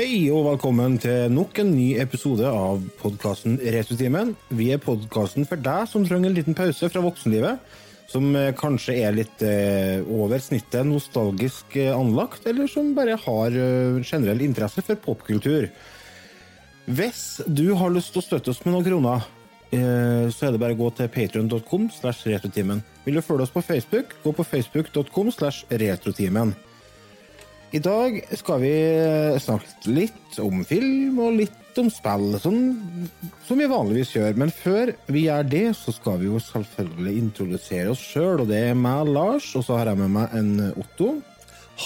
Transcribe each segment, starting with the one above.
Hei og velkommen til nok en ny episode av podkasten Retrotimen. Vi er podkasten for deg som trenger en liten pause fra voksenlivet. Som eh, kanskje er litt eh, over snittet nostalgisk eh, anlagt, eller som bare har eh, generell interesse for popkultur. Hvis du har lyst til å støtte oss med noen kroner, eh, så er det bare å gå til patreon.com slash retrotimen. Vil du følge oss på Facebook, gå på facebook.com slash retrotimen. I dag skal vi snakke litt om film og litt om spill, som, som vi vanligvis gjør. Men før vi gjør det, så skal vi jo selvfølgelig introdusere oss sjøl. Og det er meg, Lars, og så har jeg med meg en Otto.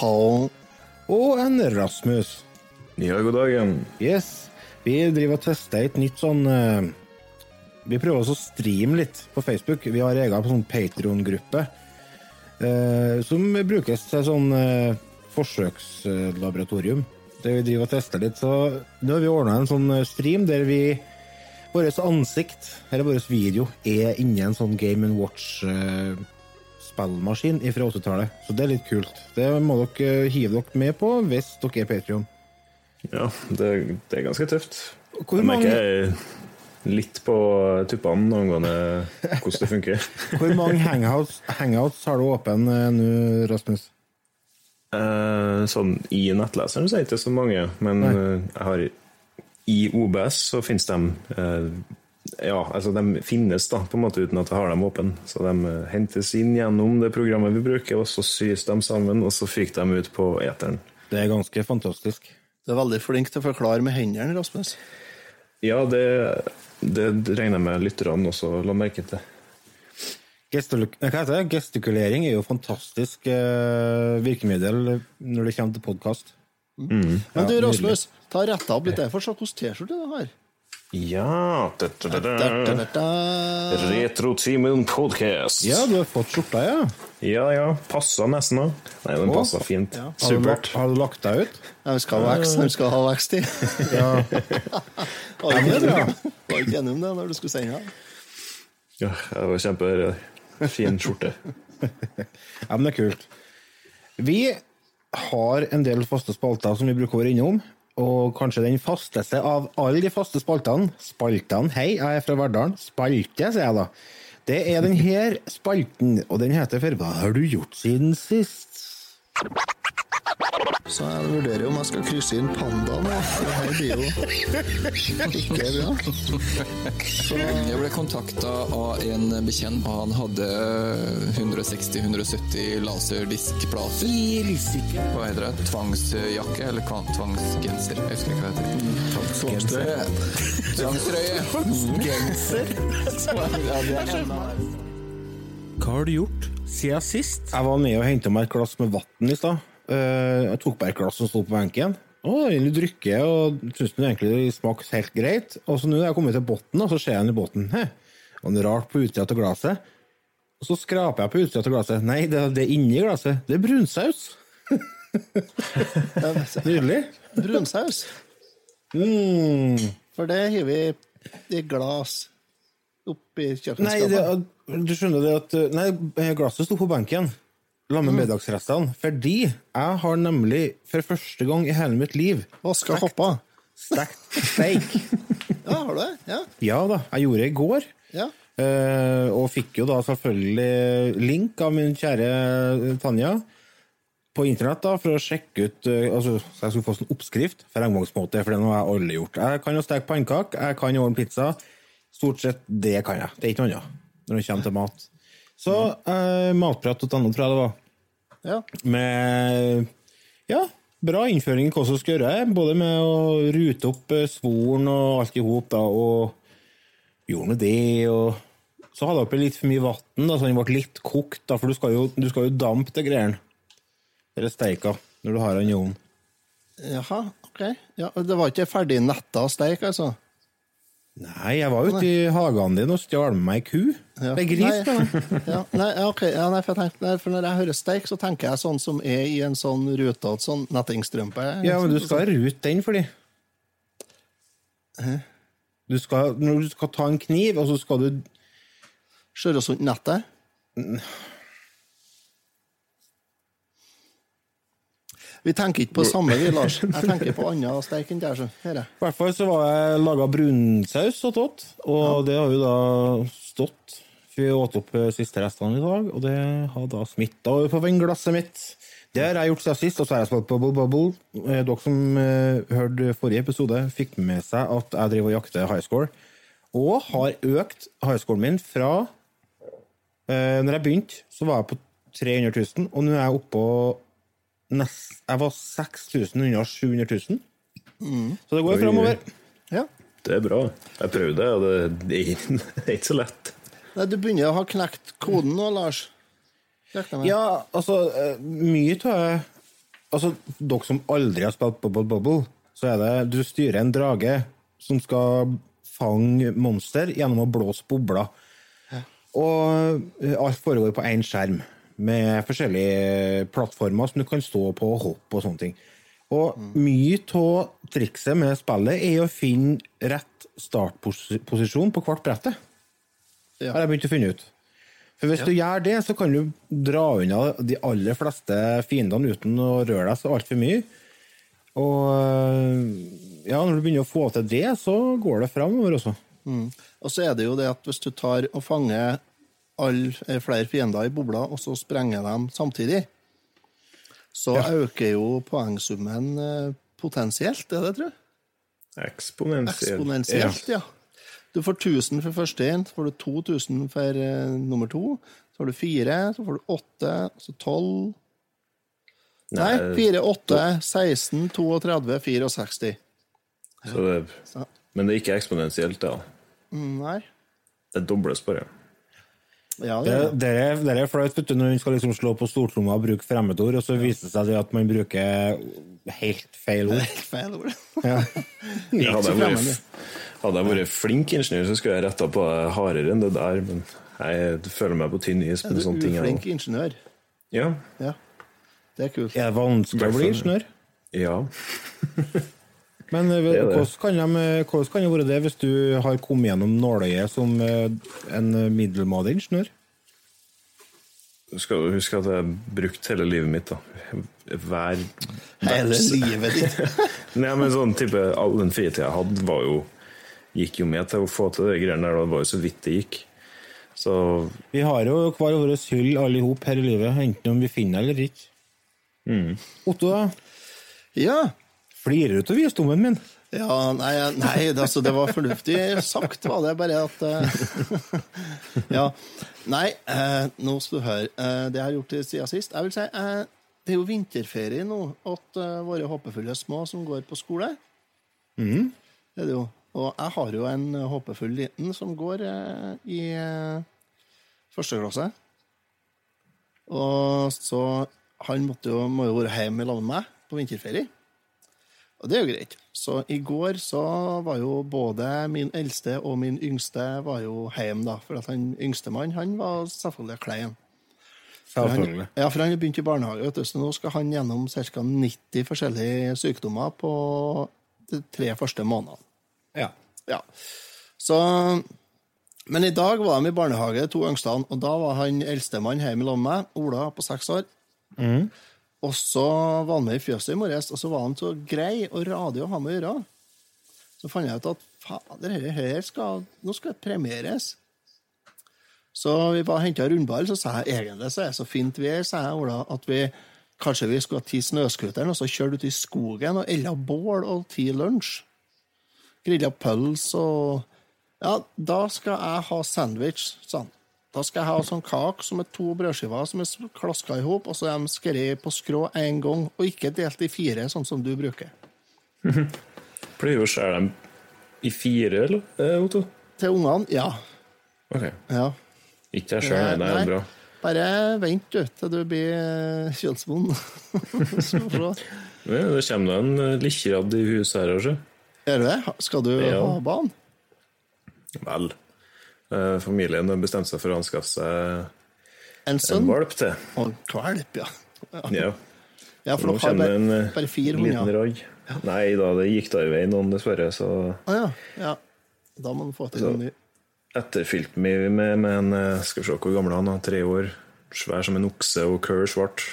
Hallo. Og en Rasmus. Ja, god dagen. Yes. Vi driver og tester et nytt sånn eh, Vi prøver også å streame litt på Facebook. Vi har egen sånn Patron-gruppe eh, som brukes til sånn eh, forsøkslaboratorium. Der vi driver og tester litt. Så nå har vi ordna en sånn eh, stream der vi Vårt ansikt, eller vår video, er inni en sånn Game Watch-spillmaskin fra 80-tallet. Så det er litt kult. Det må dere hive dere med på hvis dere er Patrion. Ja, det, det er ganske tøft. Hvor Jeg mange- merker litt på tuppene angående hvordan det funker. Hvor mange hangouts, hangouts har du åpen eh, nå, Rasmus? Eh, sånn i nettleseren så er det ikke så mange, men eh, jeg har i OBS så finnes de uh, Ja, altså de finnes da, på en måte uten at jeg har dem åpne. Så de eh, hentes inn gjennom det programmet vi bruker, og så sys de sammen, og så fyker de ut på eteren. Det er ganske fantastisk. Du er veldig flink til å forklare med hendene, Rasmus. Ja, det, det regner jeg med lytterne også la merke til. Gestul hva heter det? Gestikulering er jo fantastisk eh, virkemiddel når det kommer til podkast. Men du. Rasmus, ta retta opp litt der. Få se hvilken T-skjorte du har. Ja. Retrotimen podcast. Ja, du har fått skjorta, ja. ja, ja. Passa nesten òg. Nei, den passa fint. Ja. Har du, Supert. har du lagt deg ut? Ja, vi skal ha vekst, vi skal ha vekst i. Ja. Var det ikke enig om det når du skulle sende den? Ja, jeg var kjempefin skjorte. ja, men det er kult. Vi har en del faste spalter som vi bruker å være innom. Og kanskje den fasteste av alle de faste spaltene Spaltene, hei, jeg er fra Verdalen. Spalte, sier jeg da. Det er den her spalten, og den heter for Hva har du gjort siden sist? Så jeg vurderer om jeg skal krysse inn pandaen. Det her blir jo ikke bra. Så Jeg ble kontakta av en bekjent, og han hadde 160-170 laserdiskplater. Hva heter det? Tvangsjakke eller tvangsgenser? Jeg husker ikke hva det heter. tvangstrøye. Tvangstrøye! Genser? Ja, det er enda Hva har du gjort siden sist? Jeg var nede og henta meg et glass med vann i stad. Eh, Jeg tok bare et glass som sto på benken. Å, jeg drikker, og syns egentlig smakte helt greit. Og så nå er jeg kommet til bunnen, og så ser jeg den i bunnen. Og det rart på utsida av glasset? Og så skraper jeg på utsida av glasset. Nei, det, det er inni glasset. Det er brunsaus. Nydelig. Brunsaus. Mm. For det har vi i glass oppi Nei, det, du skjønner det at Nei, glasset sto på benken. La med middagsrestene. Fordi jeg har nemlig for første gang i hele mitt liv Vaska hoppa. stekt steik. Ja, har du det? Ja. Ja da, jeg gjorde det i går. ja. Eh, og fikk jo da selvfølgelig link av min kjære Tanja på internett da, for å sjekke ut eh, altså, Så jeg skulle få sånn oppskrift for engangsmåte, for det har jeg aldri gjort. Jeg kan jo steke pannekaker, jeg kan ordne pizza. Stort sett det kan jeg. Det er ikke noe annet når det kommer til mat. Så eh, matprat.no tror jeg det var. Ja. Med ja, bra innføring i hva som skal gjøre, både med å rute opp eh, svoren og alt i hop, og gjorde nå det, og så hadde jeg oppi litt for mye vann, så den ble litt kokt, da, for du skal jo, du skal jo dampe det greiene. Eller steika, når du har den i ovnen. Jaha, ok. Ja, det var ikke ferdig netta steik, altså? Nei, jeg var ute i hagen din og stjal med meg ei ku. Ja. Det er gris, Nei. Ja, nei, okay. Ja, nei, for, tenkte, nei, for når jeg hører steik, så tenker jeg sånn som er i en sånn rutete sånn nettingstrømpe. Ja, men du skal rute den for de. Du skal, når du skal ta en kniv, og så skal du Skjøre oss rundt nettet. Vi tenker ikke på samme, vi, Lars. Jeg tenker på annen steik enn der. er. I hvert fall så var jeg laga brunsaus og tått, og det har jo da stått. Vi åt opp eh, siste restene i dag, og det har da smitta over på vinglasset mitt. Det har jeg gjort siden sist, og så har jeg spilt Bubble Bubble. Eh, Dere som uh, hørte forrige episode, fikk med seg at jeg driver og jakter high score, og har økt high scoren min fra uh, Når jeg begynte, så var jeg på 300 000, og nå er jeg oppå nest, Jeg var 6000 unna 700 000. Så det går framover. Ja. Det er bra. Jeg prøvde det, og det, det er det er ikke så lett. Nei, du begynner å ha knekt koden nå, Lars. Ja, altså, eh, mye av Altså, dere som aldri har spilt Bubble Bubble, så er det Du styrer en drage som skal fange monster gjennom å blåse bobler. Og eh, alt foregår på én skjerm, med forskjellige plattformer som du kan stå på og hoppe og sånne ting. Og mye av trikset med spillet er å finne rett startposisjon på hvert brettet. Ja. Har jeg begynt å finne ut. For hvis du gjør det, så kan du dra unna de aller fleste fiendene uten å røre deg så altfor mye. Og ja, når du begynner å få til det, så går det framover også. Mm. Og så er det jo det at hvis du tar og fanger all, eh, flere fiender i bobla, og så sprenger dem samtidig, så øker jo poengsummen eh, potensielt, er det, tror jeg? Eksponentielt. Eksponentielt, ja. Du får 1000 for første inn, så får du 2000 for uh, nummer to. Så får du fire, så får du åtte, så tolv Nei, fire, åtte, 16, 32, 64. Så det, men det er ikke eksponentielt, da. mm, nei. Det dobles bare. Ja, det Det, er det. det, det er flaut når man skal liksom slå på stortromma og bruke fremmedord, og så viser det seg at man bruker helt feil ord. Helt Feil ord. Ja. Hadde jeg, vært, hadde jeg vært flink ingeniør, så skulle jeg retta på det hardere enn det der, men jeg føler meg på tynn is Er du sånne ting. nå. ingeniør? Ja. Ja. Det er kult. Er det vanskelig å bli ingeniør? ja. Men eh, hvordan kan, de, hvordan kan det være det hvis du har kommet gjennom nåløyet som eh, en middelmådig ingeniør? Du skal jo huske at jeg har brukt hele livet mitt, da. Hver Hele livet ditt. Nei, men sånn type All den fritida jeg hadde, var jo gikk jo med til å få til de greiene der. Det var jo så vidt det gikk. Så Vi har jo hver vår hyll alle i hop her i livet, enten om vi finner det eller ikke. Otto, da? Ja. Flirer du av visdommen min? Ja, nei, nei det, altså, det var fornuftig sagt, var det bare at uh, Ja. Nei, uh, nå skal du høre. Uh, det jeg har gjort siden sist Jeg vil si det er jo vinterferie nå at våre håpefulle små som går på skole. Det er det jo. Og jeg har jo en håpefull liten som går i første klasse. Og så Han måtte jo, må jo være hjemme sammen med meg på vinterferie. Og det er jo greit. Så i går så var jo både min eldste og min yngste var jo hjemme, da. For at han yngstemann, han var selvfølgelig klein. Han, Selvfølgelig. ja, for han har begynt i barnehage, vet du, så nå skal han gjennom ca. 90 forskjellige sykdommer på de tre første månedene. Ja. Ja. Så Men i dag var de i barnehage, to yngstene, og da var han eldstemann hjemme sammen med meg, Ola på seks år. Og så var han med i fjøset i morges, og så var han så grei og radig å ha med å gjøre. Så fant jeg ut at fader, dette her skal, nå skal det premieres. Så vi bare henta rundball, så sa jeg egentlig så er det så fint vær, sa jeg, Ola, at vi kanskje vi skulle ti snøscooteren og så kjøre ut i skogen og elle bål og ti lunsj. Grilla pølse og Ja, da skal jeg ha sandwich, sa han. Da skal jeg ha sånn kake som er to brødskiver som er klaska i hop, og så er de skrevet på skrå én gang, og ikke delt i fire, sånn som du bruker. pleier jo å skjære dem i fire, eller, eh, Otto? Til ungene, ja. Ok. ja. Ikke jeg sjøl, nei. Det er bra. Bare vent du, til du blir kjønnsvond. kjølsvond. Ja, det kommer en eh, likkeradd i huset her, Også. Er du det? Skal du Ja. ha barn? Vel. Eh, familien har bestemt seg for å anskaffe seg En en valp til. Og kvalp, ja. Ja. Ja, for Nå dere har bare, en bare, eh, fire liten hunder. ragg. Nei da, det gikk da i vei noen, dessverre. Så ah, ja. ja. Da må man få til en ny. etterfylte vi med, med en eh, Skal vi se hvor gammel han er. Tre år. Svær som en okse og kør svart.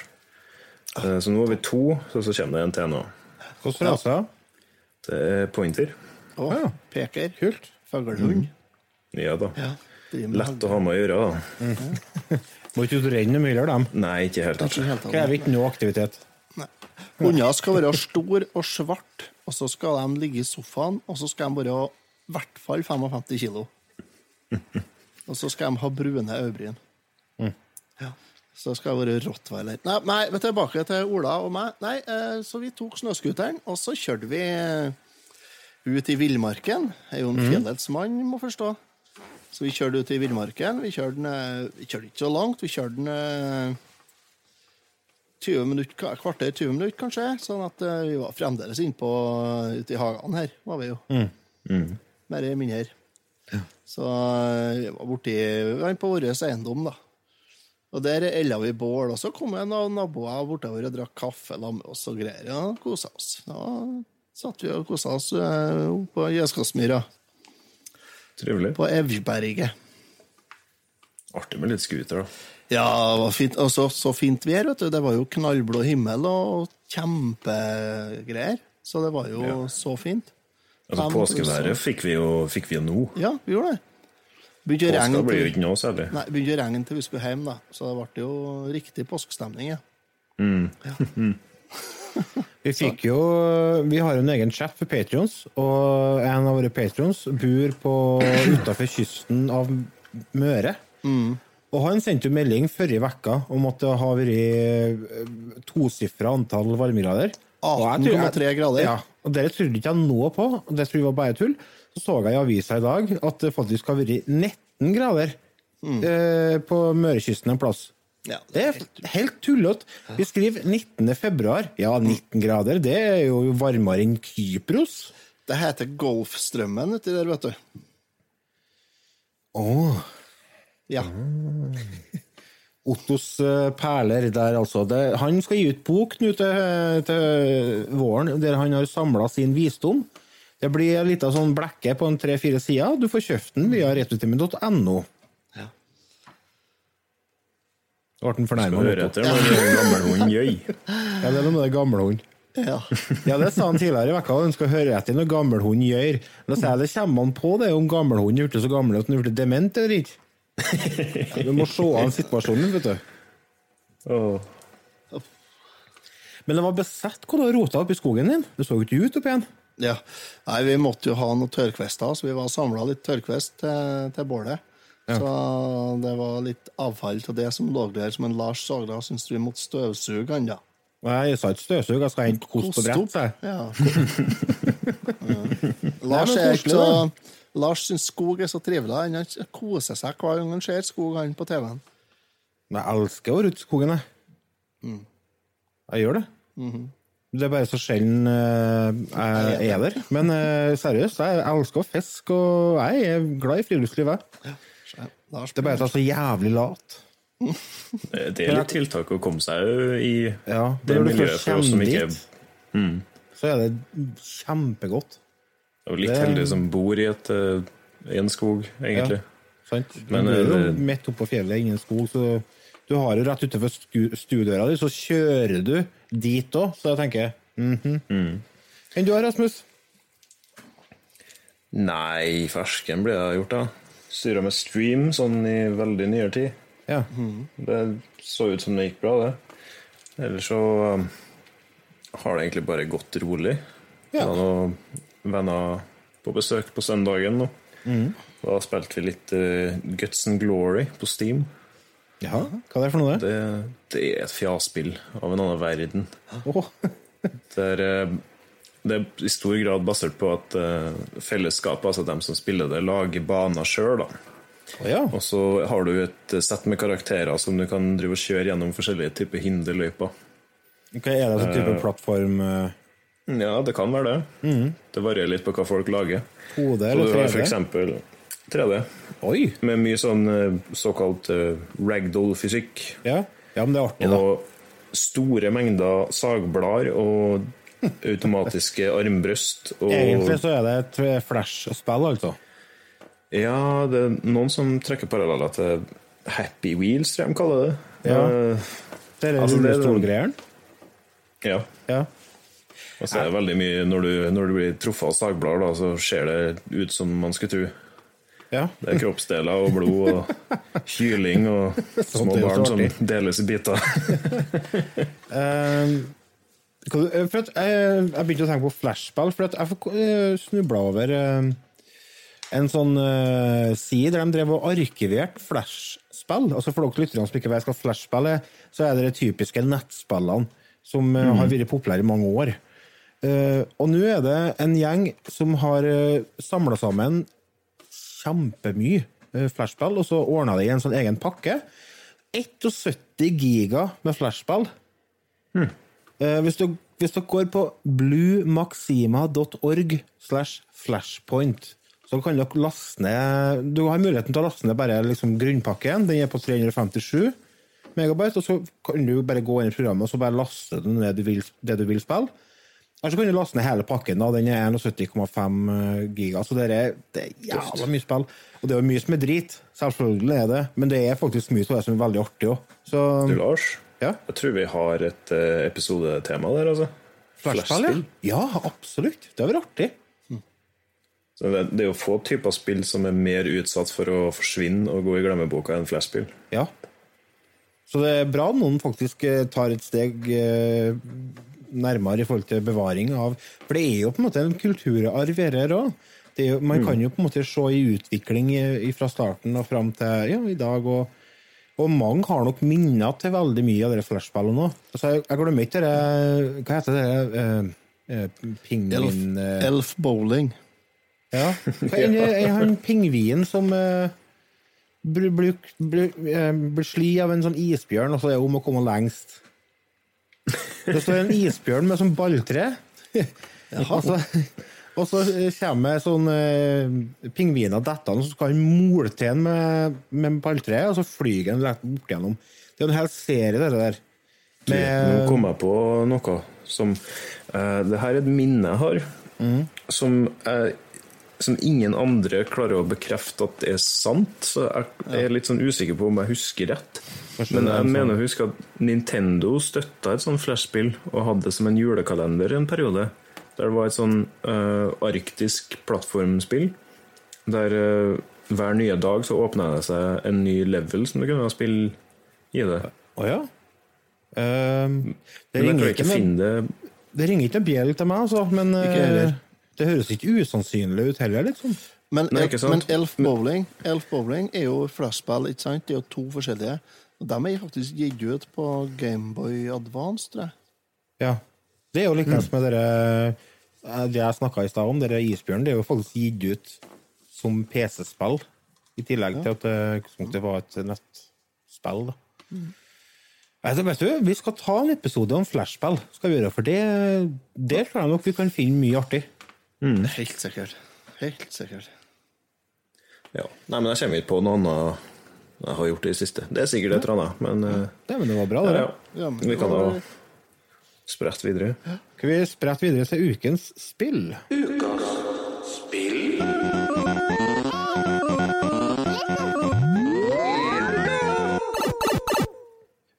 Så nå har vi to, så, så kommer det en til nå. Hvilken rase? Det er pointer. Å, Ja. peker. Kult. Fuglehund. Ja da. Ja. Lett å ha med å gjøre. da. Må ikke du renne mye heller, dem. Nei, ikke helt. Annet. Krever ikke noe aktivitet. Hunder skal være stor og svart, og så skal de ligge i sofaen, og så skal de være i hvert fall 55 kilo. Og så skal de ha brune øyebryn. Ja. Så skal det være rottweiler. Nei, nei, men tilbake til Ola og meg. Nei, eh, Så vi tok snøscooteren, og så kjørte vi eh, ut i villmarken. Jeg er jo en fjellets mann, må forstå. Så vi kjørte ut i villmarken. Vi kjørte den, eh, vi kjørte ikke så langt. Vi kjørte den eh, 20 minutter, ka- kvarter 20 minutter, kanskje. Sånn at eh, vi var fremdeles innpå ute i hagen her, var vi jo. Mer eller mindre. Så eh, vi var borti vi var inne på vår eiendom, da. Og der elda vi bål, og så kom det noen naboer bortover og drakk kaffe sammen med oss og greier. Ja, kosa oss. Da satt vi og kosa oss eh, oppe på Gjøskassmyra, Trivelig. på Evjberget. Artig med litt scooter, da. Ja, det var fint. Og så, så fint vær, vet du. Det var jo knallblå himmel og kjempegreier. Så det var jo Ja. så fint. Altså, Påskeværet fikk vi jo, fikk vi nå. Ja, vi gjorde det. Begynte Påska blir jo ikke noe særlig. nei, begynte å regne til vi skulle hjem, da. Så det ble jo riktig påskestemning, ja. Vi fikk jo Vi har en egen chat for patrions, og en av våre patrions bor på utafor kysten av Møre. Og han sendte jo melding forrige uke om at det har vært tosifra antall varmegrader. Og jeg 18,3 grader. Ja, og det trodde ikke jeg noe på, og det jeg var bare tull. Så så jeg i avisa i dag at det faktisk har vært 19 grader eh, på Mørekysten en plass. Ja, Det er helt tullete. Vi skriver 19. februar. Ja, 19 grader, det er jo varmere enn Kypros. Det heter Golfstrømmen uti der, vet du. Åh, Ja. Ottos eh, perler der, altså. Det, han skal gi ut bok nå til, til våren, der han har samla sin visdom. Det blir ei lita sånn blekke på en tre-fire sider. Du får kjøpt den via retrotimen.no. ja. Ble han fornærma? høre etter når en gammel gjøy. Ja, det er noe med det gamle hund. ja. Ja, det sa han tidligere i vekka, han skal høre etter når gammelhund gjør. Da sier jeg det kommer han på det om gammelhunden er blitt så gammel at han er blitt dement eller ikke. Ja, du må se an situasjonen, vet du. Oh. Men det var besett hvor du har rota opp i skogen din. Det så jo ikke ut opp igjen. ja. Nei, vi måtte jo ha noen tørrkvister, så vi var samla litt tørrkvist til, til bålet. Så det var litt avfall til det som lå der, som en Lars Sagda syntes vi måtte støvsuge han, da. Nei, Jeg sa ikke støvsug, jeg skal hente kost på brett. Ja. ja. Lars, er ikke så, Lars syns skog er så trivelig. Han koser seg hver gang han ser skog han på TV-en. Jeg elsker å være ute i skogen, jeg. Jeg gjør det. Det er bare så sjelden eh, jeg er der. Men eh, seriøst, jeg elsker å fiske, og jeg er glad i friluftslivet. Lars, Det er bare at jeg er så jævlig lat. Det det er litt tiltak å komme seg i Ja, det det miljøet for oss som ikke mm. så er det kjempegodt. er litt Det- heldige som bor i, et, eh, i en skog, egentlig. Sant? Men, du er jo eh, midt oppå fjellet, ingen skog, så du har jo rett utenfor stu- stuedøra di, så kjører du dit òg, så jeg tenker mhm. Enn du, Rasmus? Nei, fersken ble det gjort, da. Styra med stream sånn i veldig nyere tid. Ja. Det så ut som det gikk bra, det. Ellers så um, har det egentlig bare gått rolig. Ja. Det har noen venner på besøk på søndagen nå. Da spilte vi litt uh, Guts and Glory på Steam. ja. Hva er det for noe? det? Det, er et fjaspill av en annen verden. Åh. Der, eh, det er i stor grad basert på at eh, fellesskapet, altså dem som spiller det, lager baner sjøl. Oh, ja. Og så har du et sett med karakterer som du kan drive og kjøre gjennom forskjellige typer hinderløyper. Okay, er det en type plattform? eh, Ja, det kan være det. Det varierer litt på hva folk lager. 2D Så eller du har 3D? for eksempel 3D, Oi! med mye sånn såkalt ragdoll-fysikk. Ja. ja, men det er artig, da. Og store mengder sagblader og automatiske armbrøst. Og Egentlig så er det et flash-spill, altså. Ja, det er noen som trekker paralleller til Happy Wheels, tror jeg de kaller det. Ja. Uh, Det er Altså, er- rullestolgreieren. Ja. Ja. Og så er det veldig mye Når du, når du blir truffet av sagblader, da, så ser det ut som man skulle tro. ja. Det er kroppsdeler og blod og kyling og små barn som deles i biter. Eh, jeg, jeg begynte å tenke på flashball, for at jeg uh, snubla over eh, en sånn uh, side der de drev og arkiverte flashspill. Altså For dere lytterne som ikke vet hva flashspill er, så er det de typiske nettspillene som mm. har vært populære i mange år. Uh, og nå er det en gjeng som har uh, samla sammen kjempemye uh, flashspill, og så ordna det i en sånn egen pakke. 71 giga med flashspill. Eh, hvis, du, hvis dere går på bluemaxima.org slash flashpoint, så kan dere laste ned Du har muligheten til å laste ned bare liksom grunnpakken. Den er på 357 megabyte, og så kan du bare gå inn i programmet og så bare laste den ned det du vil, det du vil spille. Eller så kan du laste ned hele pakken. da, Den er 71,5 giga. Så det er, det er jævla mye spill. Og det er jo mye som er drit. Selvfølgelig er det, men det er faktisk mye av det som er veldig artig òg. Du, Lars, ja. jeg tror vi har et eh, episodetema der, altså. Flashspill, ja. Ja, absolutt. Det hadde vært artig. Så det, det er jo få typer spill som er mer utsatt for å forsvinne og gå i glemmeboka enn flashspill. Ja. Så det er bra noen faktisk eh, tar et steg eh, nærmere i forhold til bevaring av For det er jo på en måte en kulturarv her òg. Man kan jo på en måte se i utvikling fra starten og fram til ja, i dag. og og mange har nok minner til veldig mye av de flashballene òg. Altså, jeg, jeg glemmer ikke det Hva heter det? Uh, uh, Pingvin... Elf, eh, Elf Bowling. Ja. har en pingvin som eh, blir, blir, blir, blir sli av en sånn isbjørn, og så er hun om å komme lengst? Det står en isbjørn med sånn balltre. og, så, og så kommer sånn eh, pingviner dettende, så skal han mole til en med, med balltre, og så flyr han rett bort gjennom. Det er en hel serie, det der. Du, Nå kom jeg på noe som eh, Det her er et minne jeg har, som, jeg, som ingen andre klarer å bekrefte at er sant. Så jeg er litt sånn usikker på om jeg husker rett. Men jeg mener å huske at Nintendo støtta et sånt flashspill og hadde det som en julekalender en periode. Der det var et sånn uh, arktisk plattformspill. Der uh, hver nye dag så åpna det seg en ny level som du kunne spille i det. Å ja? Um, det, ringer ikke med, det det ringer ikke en bjell til meg, altså, men eh, det høres ikke usannsynlig ut heller, liksom. Men, Nei, men Elf Bowling Elf Bowling er jo flashball, ikke sant? Det er jo to forskjellige. Og De er faktisk gitt ut på Gameboy Advance, tror jeg. Ja. Det er jo likeens med dere eh, det jeg snakka i stad om, dere isbjørn, det er jo faktisk gitt ut som PC-spill, i tillegg til at det utgangspunktet var et nettspill. da. Altså, vet du, Vi skal ta en episode om flashspill, skal vi gjøre, for det, der tror jeg nok vi kan finne mye artig. Helt sikkert. Helt sikkert. Ja. Nei, men jeg kommer ikke på noe annet jeg har gjort i det siste. Det er sikkert et eller annet, men eh, Det, men det var bra, det. ja. Ja, men Vi kan da sprette videre. Skal vi sprette videre til ukens spill?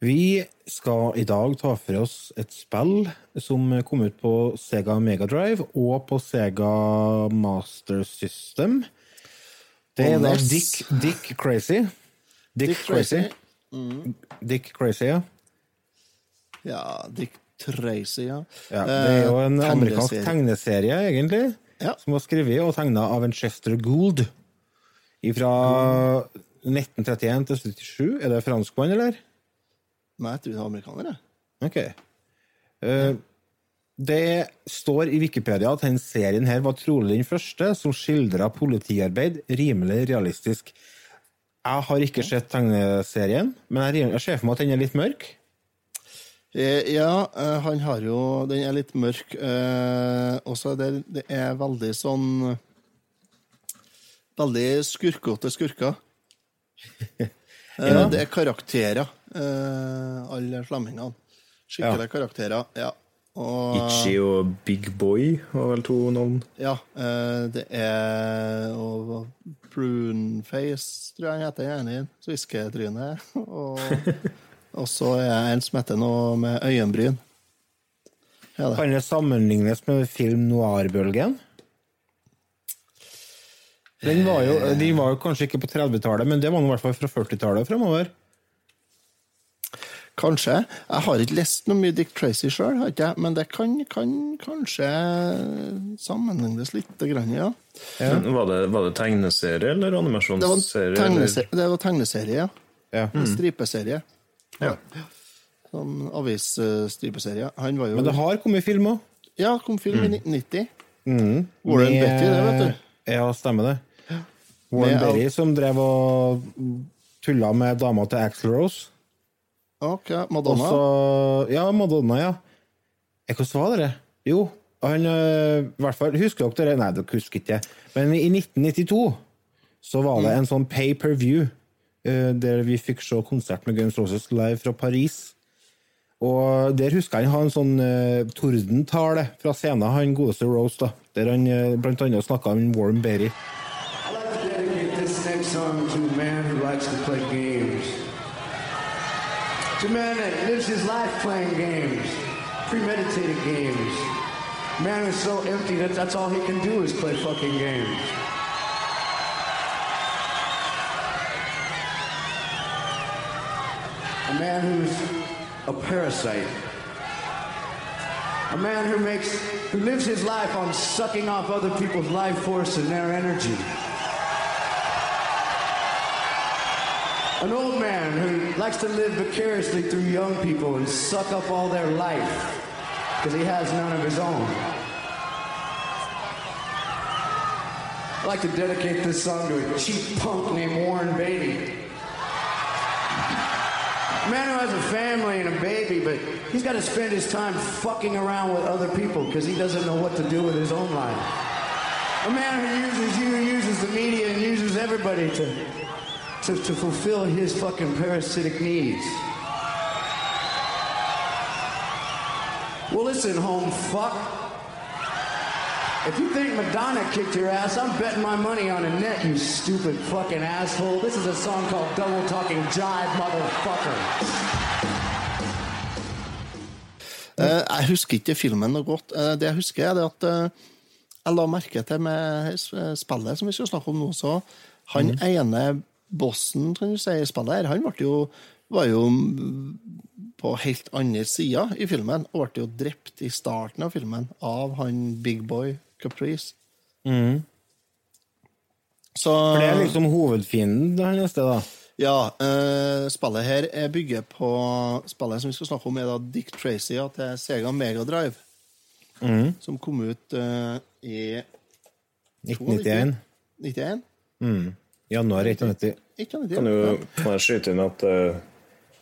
Vi skal i dag ta for oss et spill som kom ut på Sega Megadrive og på Sega Master System. Det er da Dick, Dick Crazy. Dick, Dick Crazy. Tracy. Dick Crazy, ja. Ja, Dick Tracy, ja. ja. Det er jo en Eh, amerikansk tegneserie. tegneserie, egentlig, Ja. som var skrevet og tegna av en Chester Gould. Fra 1931 til 77. Er det franskmann, eller? Nei, jeg tror det er amerikaner, jeg. Ok. Eh, det står i Wikipedia at denne serien her var trolig den første som skildra politiarbeid rimelig realistisk. Jeg har ikke sett tegneserien, men jeg ser for meg at den er litt mørk. Eh, Ja, eh, han har jo Den er litt mørk. Eh, også det, det er veldig sånn Veldig skurkete skurker. ja. Det er karakterer, alle slemmingene. Skikkelige karakterer, ja. Og Itchy og Big Boy var vel to navn. ja, det er og Pruneface, tror jeg han heter, gjerne inn. Svisketryne. Og, og så er det en som heter noe med øyenbryn. Ja, det. Kan det sammenlignes med film noir-bølgen? Den var, jo, de var jo kanskje ikke på 30-tallet, men det var i hvert fall fra 40-tallet og fremover. Kanskje. Jeg har ikke lest noe mye Dick Tracy sjøl, men det kan, kan kanskje sammenlignes litt, Ja. ja. Var, det, var det tegneserie eller Det var, tegneserie, det var tegneserie, ja. Ja. Mm. stripeserie. Ja. Sånn avisstripeserie. Han var jo Men det har kommet film òg. Ja, kom film i 1990. Warren Betty, det, vet du. Ja, stemmer det. Warren Med- Berry som drev og tulla med dama til Axl Rose. Ok, Madonna. Også, Ja, Madonna, ja. Eh, Hvordan var det? Jo, han øh, i hvert fall, Husker dere det? Nei, dere husker ikke. Men i 1992 så var det en sånn pay per view der vi fikk se konsert med Guns Roses live fra Paris. Og der husker jeg han har en sånn uh, tordentale fra scenen, han godeste Rose, da. Der han uh, annet snakka om Warren Berry. To man that lives his life playing games, premeditated games. Man is so empty that that's all he can do is play fucking games. A man who's a parasite. A man who makes, who lives his life on sucking off other people's life force and their energy. An old man who likes to live vicariously through young people and suck up all their life because he has none of his own. I'd like to dedicate this song to a cheap punk named Warren Beatty. A man who has a family and a baby, but he's got to spend his time fucking around with other people because he doesn't know what to do with his own life. A man who uses you, uses the media, and uses everybody to, to, to fulfill his fucking parasitic needs. Well, listen, home fuck. If you think Madonna kicked your ass, I'm betting my money on a net, you stupid fucking asshole. This is a song called Double Talking Jive, motherfucker. Uh, jeg husker ikke filmen noe godt. Uh, det jeg husker, er det at uh, jeg la merke til med spillet som vi skal snakke om nå, så han ene bossen kan du si, i spillet her, han ble jo, var jo mm, på helt andre sida i filmen, og ble jo drept i starten av filmen av han Big Boy Caprice. Så For det er liksom hovedfienden her neste, da. ja, eh, spillet her er bygger på Spillet som vi skal snakke om, er da Dick Tracy ja, det er Sega Mega Drive. Som kom ut eh, i 1991. 91? Januar 1990. Kan, jo, kan jeg skyte inn at uh,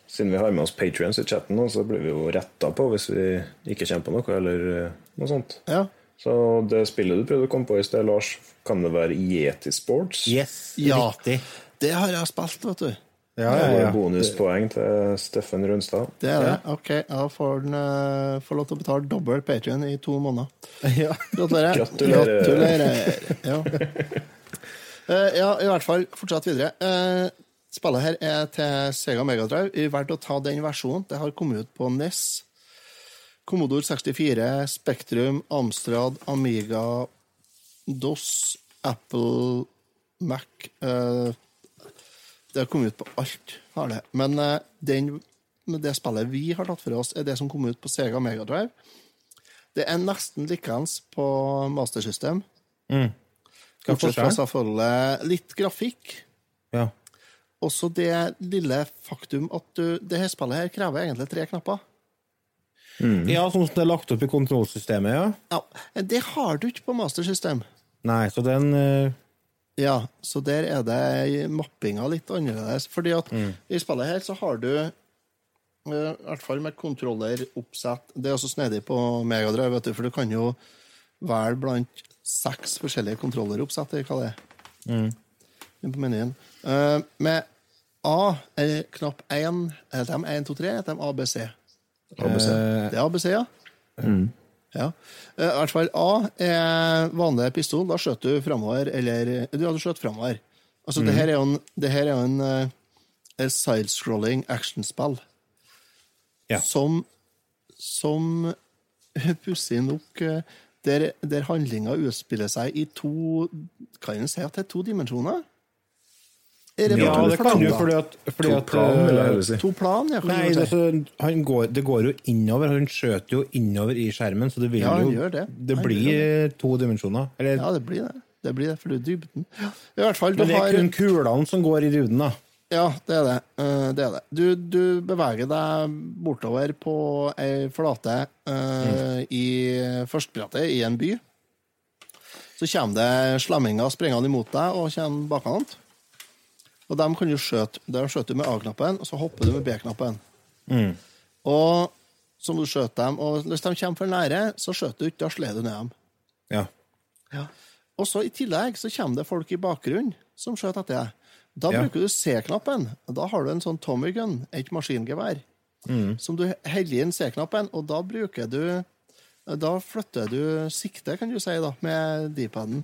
siden vi har med oss Patrions i chatten, nå, så blir vi jo retta på hvis vi ikke kommer på noe, eller uh, noe sånt. Ja. Så det spillet du prøvde å komme på i sted, Lars, kan det være Yeti Sports? Yes, ja. riktig. Det har jeg spilt, vet du. Ja, ja, ja. bonuspoeng til Steffen Rundstad. Det er det. Ok, da får han uh, få lov til å betale dobbel Patrion i to måneder. Ja. Gratulerer. Gratulerer. Gratulerer. Ja. Eh, ja, i hvert fall, fortsett videre. Uh, spillet her er til Sega Megadrive. Vi valgte å ta den versjonen. Det har kommet ut på NES, Commodore 64, Spektrum, Amstrad, Amiga, DOS, Apple, Mac uh, Det har kommet ut på alt, har det. Men uh, den, det spillet vi har tatt for oss, er det som kom ut på Sega Megadrive. Det er nesten likeens på Master System. Hva er forskjellen? litt grafikk. Ja. Også det lille faktum at du, det her spillet her krever egentlig tre knapper. Ja, sånn som det er lagt opp i kontrollsystemet, ja. Ja, Det har du ikke på Master System. Nei, så den uh... Ja, så der er det mappinga litt annerledes. Fordi at i spillet her så har du eh, i hvert fall med kontroller oppsett Det er også snedig på Megadrive, vet du, for du kan jo velge blant seks forskjellige kontrolleroppsett, eller hva det er. Inn på menyen. Eh, med A eller knapp 1 Heter de 1, 2, 3? Heter de ABC? ABC. Det er ABC, ja. ja. Eh, I hvert fall A er vanlig pistol. Da skjøt du framover, eller Du hadde skjøtt framover. Altså, det her er jo en, det her er jo en eh, en sidescrolling actionspill Ja. som, som pussig nok eh, der, der handlinga utspiller seg i to Kan en si at det er to dimensjoner? Er det Ja, det kan du, fordi at, fordi To at plan, vil jeg heller si. To plan, ja. Nei, det, si. altså, han går, det går jo innover. Han skjøter jo innover i skjermen, så det vil Ja, jo det. Det blir to dimensjoner. Eller, Ja, det blir det. Det blir det, for det er dybden. I hvert fall, du men det har er kun kulene som går i dybden, da. Ja, det er det. Eh, det, er det. Du, du beveger deg bortover på ei flate eh, i førstebrettet i en by. Så kommer det slemminger springende imot deg og kommer bakenat. Og dem kan du skjøte. Der skjøter du med A-knappen, og så hopper du med B-knappen. Og så må du skjøte dem, og hvis de kommer for nære, så skjøter du ikke, da slår du ned dem. Ja. Og så I tillegg så kommer det folk i bakgrunnen som skjøter etter deg. Da Ja. bruker du C-knappen. Da har du en sånn Tommy gun, et maskingevær, Mm. som du heller inn C-knappen, og da bruker du Da flytter du sikte, kan du si, da, med D-paden.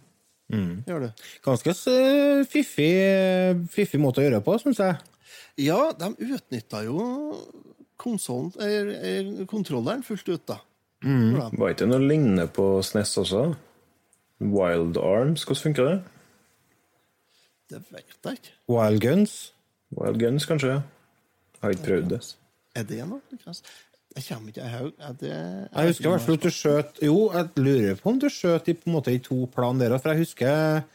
Mm. Gjør det. Ganske fiffig, fiffig måte å gjøre det på, syns jeg. Ja, de utnytta jo konsollen, er, er, kontrolleren fullt ut, da. Mm. Var ikke det noe lignende på SNES også? Wild Arms, hvordan funker det? Det vet jeg ikke. Wild Guns. Wild Guns, kanskje? Jeg har ikke prøvd det. Er det noe? Jeg kommer ikke i haug. Er Jeg husker i hvert fall at du skjøt Jo, jeg lurer på om du skjøt i, på en måte, i to plan der òg, for jeg husker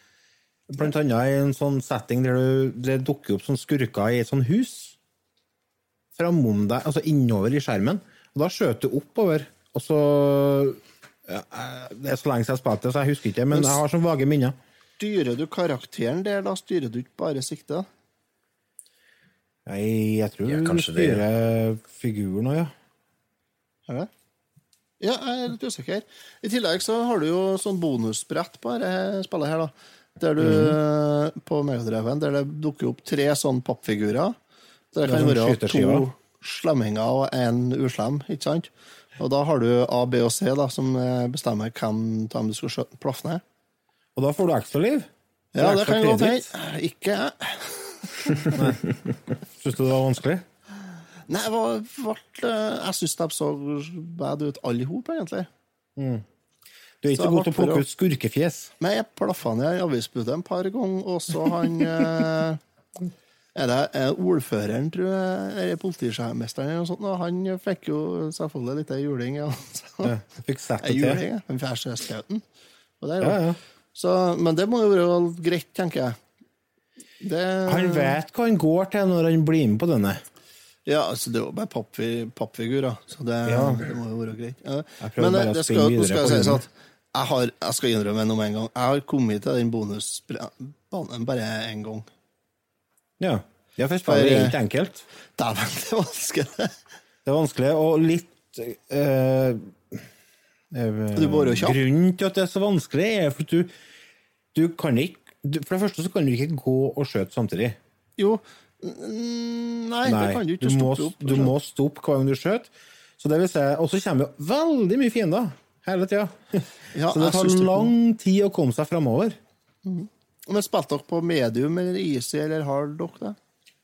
blant annet i en sånn setting der du, det dukker opp sånn skurker i et sånt hus framom deg, altså innover i skjermen. Og da skjøt du oppover, og så ja, Det er så lenge siden jeg spilte det, så jeg husker ikke, men jeg har sånn vage minner. Styrer du karakteren der, da styrer du ikke bare siktet? Nei, jeg tror Ja, du styrer det, styrer figuren òg, ja. Er det? Ja, jeg er litt usikker. I tillegg så har du jo sånn bonusbrett på dette spillet her, da. Der du, Mhm. på Megadreven der det dukker opp tre sånne pappfigurer. Der det kan det være to slemminger og en uslem, ikke sant? Og da har du A, B og C, da, som eh, bestemmer hvem av dem du skal plaffe ned. Og da får du ekstra liv. Ja, det kan jeg godt hende. Ikke jeg. Syns du det var vanskelig? Nei, jeg, var, ble, eh, jeg syns de så bad ut alle hop, egentlig. Du er ikke god til å plukke ut skurkefjes. Men jeg plaffa ned i avisbudet en par ganger, og så han eh, Er det er ordføreren, tror jeg, eller politimesteren eller noe sånt, og han fikk jo selvfølgelig litt juling. Ja. Så, Ja, fikk sett det til. juling, ja. En fjærskauten. Og er Ja, ja. Så, men det må jo være greit, tenker jeg. Det, Han vet hva han går til når han blir med på denne. Ja, altså det var bare pappfi, pappfigurer, så det, Ja. det må jo være greit. Ja. Men det, det skal, nå skal jeg si humoren. at jeg, har, jeg skal innrømme noe med en gang. Jeg har kommet til den bonusbanen bare én gang. Ja, ja for spillet er For, ikke enkelt. Dæven, det er vanskelig. Det er vanskelig, og litt øh, øh. Grunnen til at det er så vanskelig, er for at du, du kan ikke du, For det første så kan du ikke gå og skjøte samtidig. Jo, mm, nei, det kan du ikke du må, opp. du må stoppe hver gang du skjøt. Så det vil si, og så kommer jo veldig mye fiender hele tida. Ja, så det tar det- lang tid å komme seg framover. Men spilte dere på medium eller easy eller har dere? det?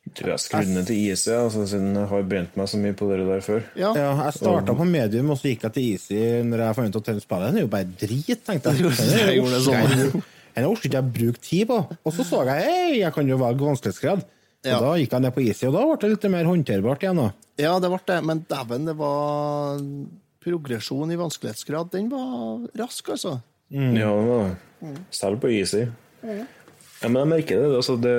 Jeg tror jeg skrudde ned til IC, altså, siden jeg har brent meg så mye på det der før. Ja. Ja, jeg starta på medium, og så gikk jeg til easy når jeg fant ut at spillet den er jo bare drit, tenkte jeg. Den orker ikke jeg bruke tid på. Og så så jeg hei, jeg kan jo velge vanskelighetsgrad. Og Ja. Da gikk jeg ned på easy, og da ble det litt mer håndterbart igjen. da. ja, det ble det, men dæven, det var Progresjon i vanskelighetsgrad, den var rask, altså. Ja, det var det. Selv på Easy. Ja, men jeg merker det. Altså, det,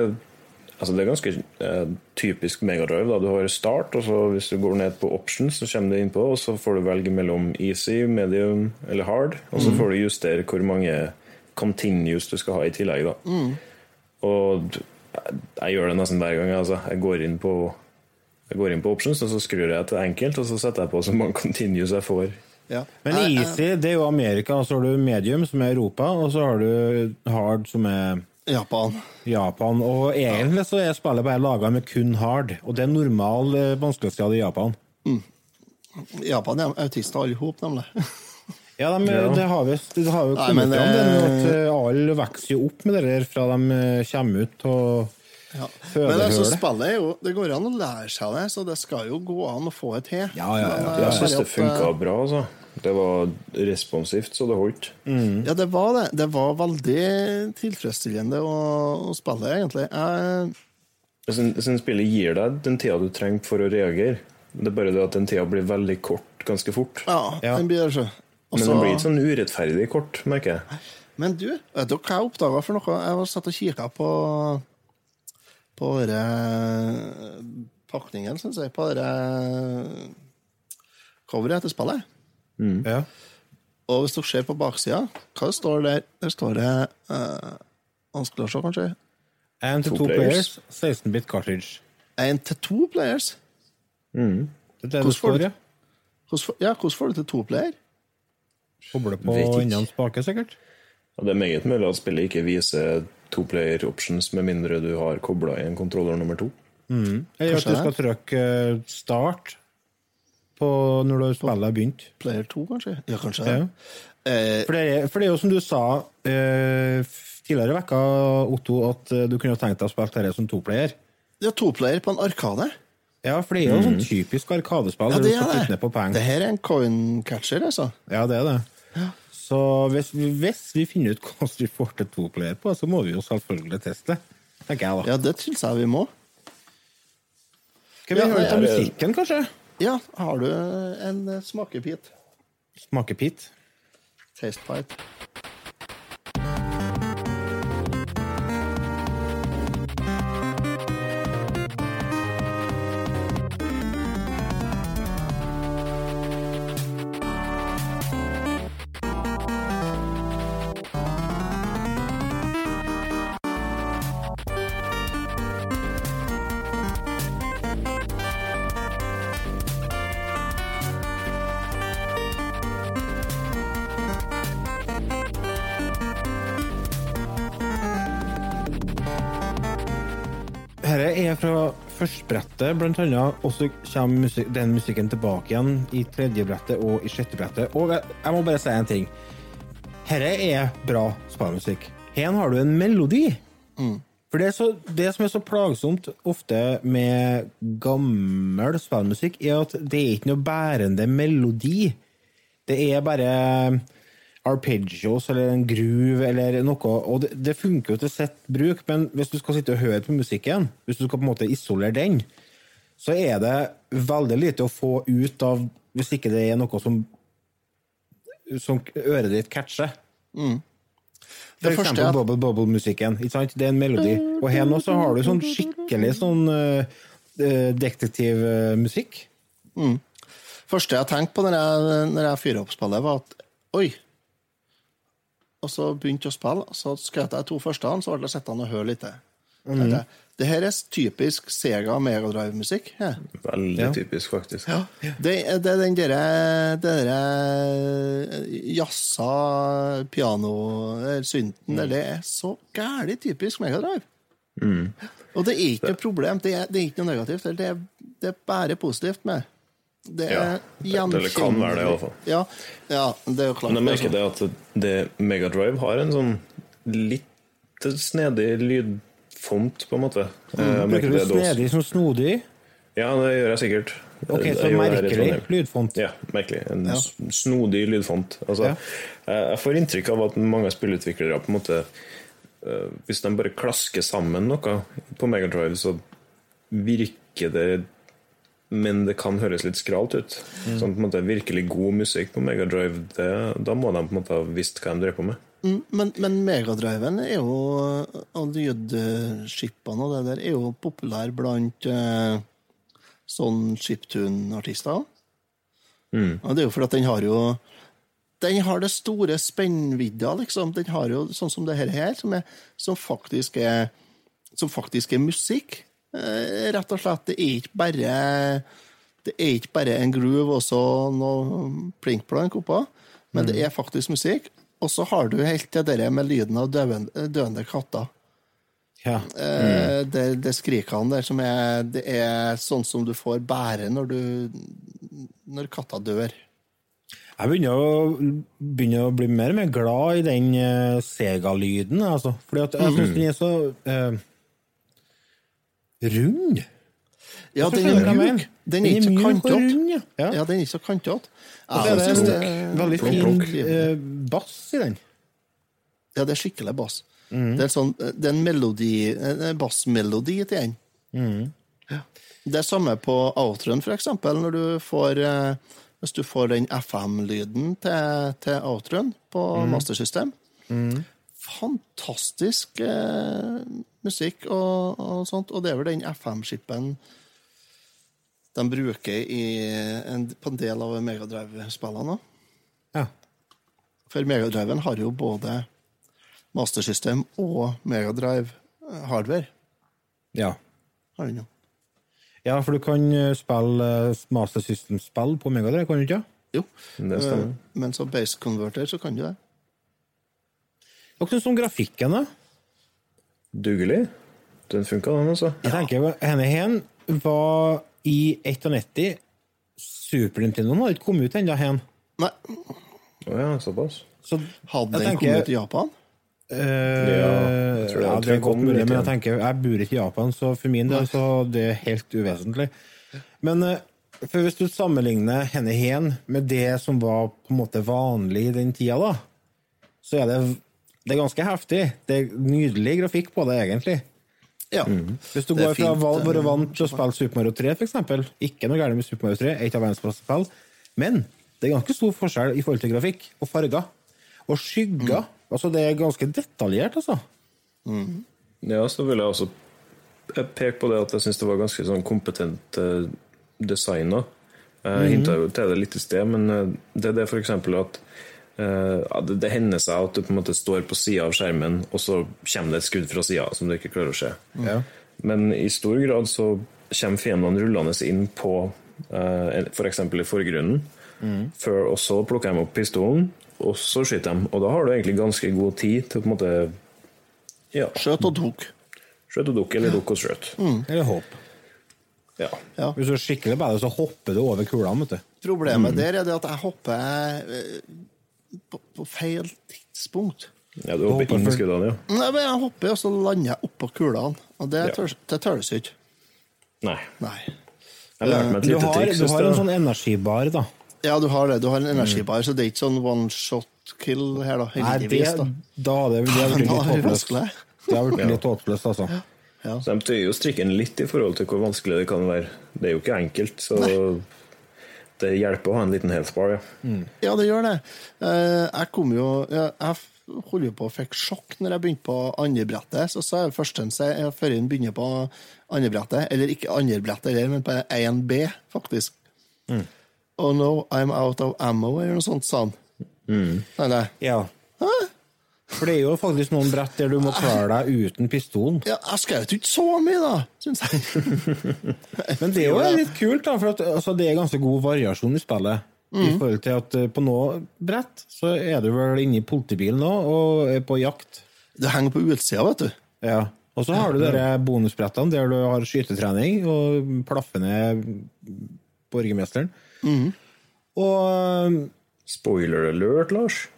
altså, det er ganske eh, typisk Megadrive. Du har start, og så hvis du går ned på options, så kommer du inn på, og så får du velge mellom easy, medium eller hard. Og så får du justere hvor mange continues du skal ha i tillegg. Da. Og d- jeg, gjør det nesten hver gang. Altså. Jeg går inn på jeg går inn på options, og så skrur jeg til enkelt, og så setter jeg på så mange continues jeg får. Ja. Men easy det er jo Amerika, og så har du medium, som er Europa, og så har du hard, som er Japan. Japan. Og egentlig så er spillet bare laga med kun hard, og det er normal eh, vanskelighetsgrad i Japan. Mm. Japan er autister alle i hop, nemlig. Ja, de, Ja. Det, har vi, det har jo Nei, kommet men, fram, det med eh, at eh, alle vokser jo opp med det der fra de eh, kommer ut. og Ja. Men altså, Fødehølet. spillet er jo Det går an å lære seg det, så det skal jo gå an å få et til. Ja, ja, ja. Men, Jeg syns det funka bra, altså. Det var responsivt, så det holdt. Mm. Ja, det var det. Det var veldig tilfredsstillende å, å spille, egentlig. Jeg, Sånn syns spillet gir deg den tida du trenger for å reagere. Det er bare det at den tida blir veldig kort ganske fort. ja, Ja. den blir det, Men det blir ikke sånn urettferdig kort, merker jeg. Men du, vet du hva jeg oppdaga for noe? Jeg var satt og kikka på På denne pakningen, syns jeg. På dette coveret til spillet. Ja. Og hvis dere ser på baksida, hva står der? Der står det uh, Vanskelig å se, kanskje? And to To players. players, 16-bit cartridge. Én til to players? Det er det det. Hvordan, får- ja, hvordan får du til to player? Koble på innan spake, sikkert. Ja, det er meget mulig at spillet ikke viser to player options med mindre du har kobla i en kontroller nummer to. Eller at du skal trykke eh, start på når du spillet har begynt. Player to, kanskje? Ja, kanskje Ja. det. Eh, For det, er, for det er jo som du sa eh, tidligere i vekka, Otto, at eh, du kunne tenkt deg å spille dette som toplayer. ja, to player på en arkade. Ja, for det er jo sånn typisk arkadespill Ja, det er det. Det her er en coin catcher, altså. Ja, det er det. Så hvis, vi- hvis vi finner ut hvordan vi får til toplayer på, så må vi jo selvfølgelig teste. Tenker jeg, da. Ja, det syns jeg vi må. Skal vi Ja, høre litt av musikken, kanskje? Ja, har du en smakepit? Smakepit. Taste pipe. Førstebrettet, blant annet. Og så kommer musik den musikken tilbake igjen i tredje brettet og i sjette brettet. Og jeg, jeg må bare si en ting. Dette er bra spillmusikk. Her har du en melodi. For det, så, det som er så plagsomt ofte med gammel spillmusikk, er at det er ikke noe bærende melodi. Det er bare arpeggios eller en groove eller noe, og det, det funker jo til sitt bruk, men hvis du skal sitte og høre på musikken, hvis du skal på en måte isolere den, så er det veldig lite å få ut av hvis ikke det er noe som, som øret ditt catcher. For eksempel at... Bubble Bubble-musikken. Det er en melodi. Og her nå så har du sånn skikkelig sånn uh, detektivmusikk. første jeg tenkte på når jeg, når jeg fyrer opp spillet, var at oi. Og så begynte jeg å spille, så skrøt jeg to første, så ble jeg sittende og høre litt. Mm. Det her er typisk Sega Megadrive-musikk. Ja. Veldig Ja. typisk, faktisk. Det, det er den derre der, jazza piano eller synten der, det er så gæli typisk Megadrive. Og det er ikke noe problem, det er, det er ikke noe negativt. Det er, det er bare positivt med det. Ja, det, det- kan være det, i hvert fall. Ja, ja, det er jo klart. Men jeg merker det at det Megadrive har en sånn litt snedig lydfont, på en måte. Mm, Bruker du snedig som snodig? Ja, det gjør jeg sikkert. Ok, så i merkelig lydfont. Ja, merkelig. En ja. snodig lydfont. Altså, Ja. jeg- Jeg får inntrykk av at mange spillutviklere på en måte eh, Hvis de bare klasker sammen noe på Megadrive, så virker det Men det kan høres litt skralt ut. Mm. Sånn på en måte Virkelig god musikk på Megadrive, det, da må de på en måte ha visst hva de drev på med. Mm, Men, men Megadriven er jo Og jødeskipene og det der er jo populær blant eh, sånn chiptune-artister. Og det er jo fordi at den har jo Den har det store spennvidda, liksom. Den har jo sånn som det her, her som, er, som faktisk er Som faktisk er musikk. Eh, rett og slett. Det er ikke bare Det er ikke bare en groove og så noe plinkplank oppå, men det er faktisk musikk. Og så har du helt til det med lyden av døende, døende katter. Ja. Mm. Det, det skrikene der som er Det er sånn som du får bære når du Når katta dør. Jeg begynner å, begynner å bli mer og mer glad i den uh, Sega-lyden, altså. Fordi at jeg syns den er så uh, rund. Ja, den er mjuk. Den er ikke så kantete. ja. ja. Ja, den er ikke så kantete. Og så Ja, er det jeg synes en det- veldig fin eh, bass i den. Ja, det er skikkelig bass. Mm. Det er, sånn, det er en melodi, en bassmelodi til den. Mm. Ja. Det er samme på outroen, for eksempel, når du får eh, Hvis du får den FM-lyden til, til outroen på Mm. mastersystem. Fantastisk eh, musikk og, og sånt, og det er vel den FM-skippen de bruker i en, på en del av Megadrive-spillene. Ja. For Megadriven har jo både mastersystem og Megadrive eh, ja. Har den jo. Ja, for du kan eh, spille eh, Master System-spill på Megadrive, kan du ikke? Jo. Det. Men som base converter så kan du det. Hva syns du om grafikken, da? Dugelig. Den funka, den, altså. Jeg tenker, Henne hen var i 91 Super Nintendo har ikke kommet ut ennå, hen. Nei, Å ja, såpass. Så hadde den tenker- kommet til Japan? Ja, jeg tror det ja, er det er godt mulig, men jeg tenker, jeg bor ikke i Japan, så for min del så det er helt uvesentlig. Men uh, for hvis du sammenligner henne hen med det som var på en måte vanlig i den tida, da, så er det, det er ganske heftig. Det er nydelig grafikk på det, egentlig. Ja. Hvis du går fra å fint, va- være eh, vant til å spille Super Mario 3, for eksempel, ikke noe galt med Super Mario 3, et av verdens beste spill, men det er ganske stor forskjell i forhold til grafikk og farger. Og skygger. Altså, det er ganske detaljert, altså. Ja, så vil jeg også peke på det at jeg syns det var ganske sånn kompetent eh, designa. Jeg hinta jo til det litt i sted, men eh, det er det for eksempel at det, det hender seg at du på en måte står på sida av skjermen, og så kommer det et skudd fra sida som du ikke klarer å se. Ja. Men i stor grad så kommer fiendene rullende inn på uh, f.eks. i forgrunnen, før, og så plukker de opp pistolen, og så skyter de. Og da har du egentlig ganske god tid til å på en måte ja, Skjøt og tok. skjøt og dukk, eller dukk og skjøt. Eller hopp. Ja. Ja. Hvis du er skikkelig bedre, så hopper du over kulene. Problemet der er det at jeg hopper eh, på, på feil tidspunkt. ja, du hopper inn i Nei, skuddene, ja. men Jeg hopper, og så lander jeg oppå kulene. Og det Ja. tør- det tøles ikke. Nei. Nei. Jeg lærte meg et Du lite har, triks. du har en sånn energibar, da. Ja, du har det. Du har en energibar, så det er ikke sånn one shot kill her, da. Nei, det, Heldigvis, da. da har det, blitt litt det håpløst. vanskelig. Det har blitt litt håpløst, altså. Ja. Så de tøyer jo strikken litt i forhold til hvor vanskelig det kan være. Det er jo ikke enkelt, så det hjelper å ha en liten health ja. ja. Ja, det gjør det. Eh, Jeg kom jo Jeg holdt jo på å fikk sjokk når jeg begynte på andre brettet. Så sa jeg først en seg jeg før jeg begynner på andre brettet, eller ikke andre brettet heller, men på 1B, faktisk. Oh no, I'm out of ammo, eller noe sånt, sa han. Nei, nei. Ja. For det er jo faktisk noen brett der du må klare deg uten pistolen. Ja, jeg skjøt ikke så mye, da, syns jeg. Men det er jo litt kult, da, for at, altså, det er ganske god variasjon i spillet. I forhold til at eh, på noe brett så er du vel inne i politibilen nå og er på jakt. Det henger på utsida, vet du. Ja. Og så har du de bonusbrettene der du har skytetrening og plaffer ned borgermesteren. Og Spoiler alert, Lars.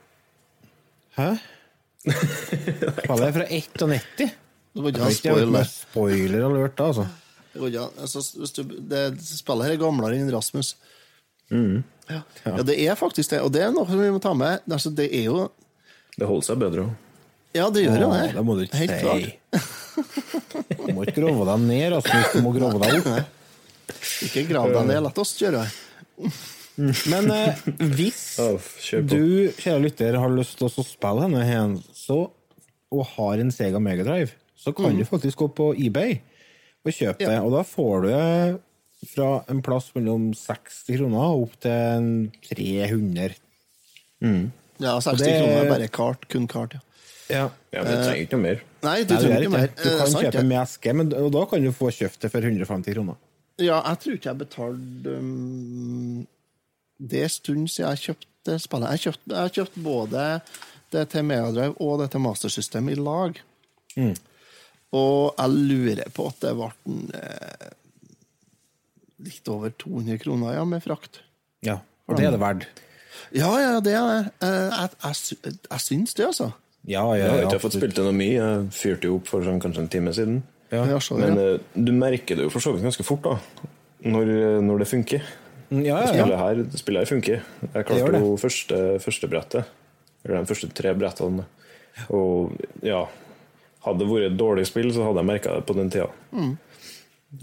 Hæ? Spillet er fra 91. Det var ikke ikke spoiler. spoiler alert, da, altså. Ikke- Altså, hvis du, det spillet her er gamlere enn Rasmus. Ja. ja, det er faktisk det. Og det er noe vi må ta med. Altså, det er jo Det holder seg bedre òg. Ja, det gjør jo Åh, det. det må du ikke Helt si. klart. Du må ikke grove deg ned, Rasmus. Du må grove deg opp. Ikke grav deg ned, la oss gjøre det. Men eh, hvis oh, du, kjære lytter, har lyst til å spille henne igjen, så, og har en Sega Megadrive, så kan du faktisk gå på eBay og kjøpe det. Og da får du det fra en plass mellom 60 kroner opp til en 300. Ja, 60 det- kroner er bare kart. Kun kart, ja. Ja. Ja, men du trenger ikke noe mer. Nei, du Nei, trenger er ikke mer. Du Eh, kan sant, kjøpe ja. med eske, men, og da kan du få kjøpt det for 150 kroner. Ja, jeg tror ikke jeg betalte um, Det er stund siden jeg kjøpte spillet. Jeg har kjøpt, jeg har kjøpt både det til Megadrive og det til Master System i lag. Mm. Og jeg lurer på at det ble en, eh, litt over 200 kroner ja, med frakt. Ja, og det er det verdt. Ja, ja, det er det. Eh, Jeg, jeg, jeg syns det, altså. Ja, ja, Jeg har ikke fått spilt det noe mye. Jeg fyrte jo opp for sånn, kanskje en time siden. Ja. Ja, Men ja. eh, du merker det jo for så vidt ganske fort, da. Når, når det funker. Mm, Ja, ja, Spillet her, spillet her funker. Jeg klarte det. jo første, første brettet. Eller de første tre brettene. Og ja Hadde det vært et dårlig spill, så hadde jeg merka det på den tida. Mm.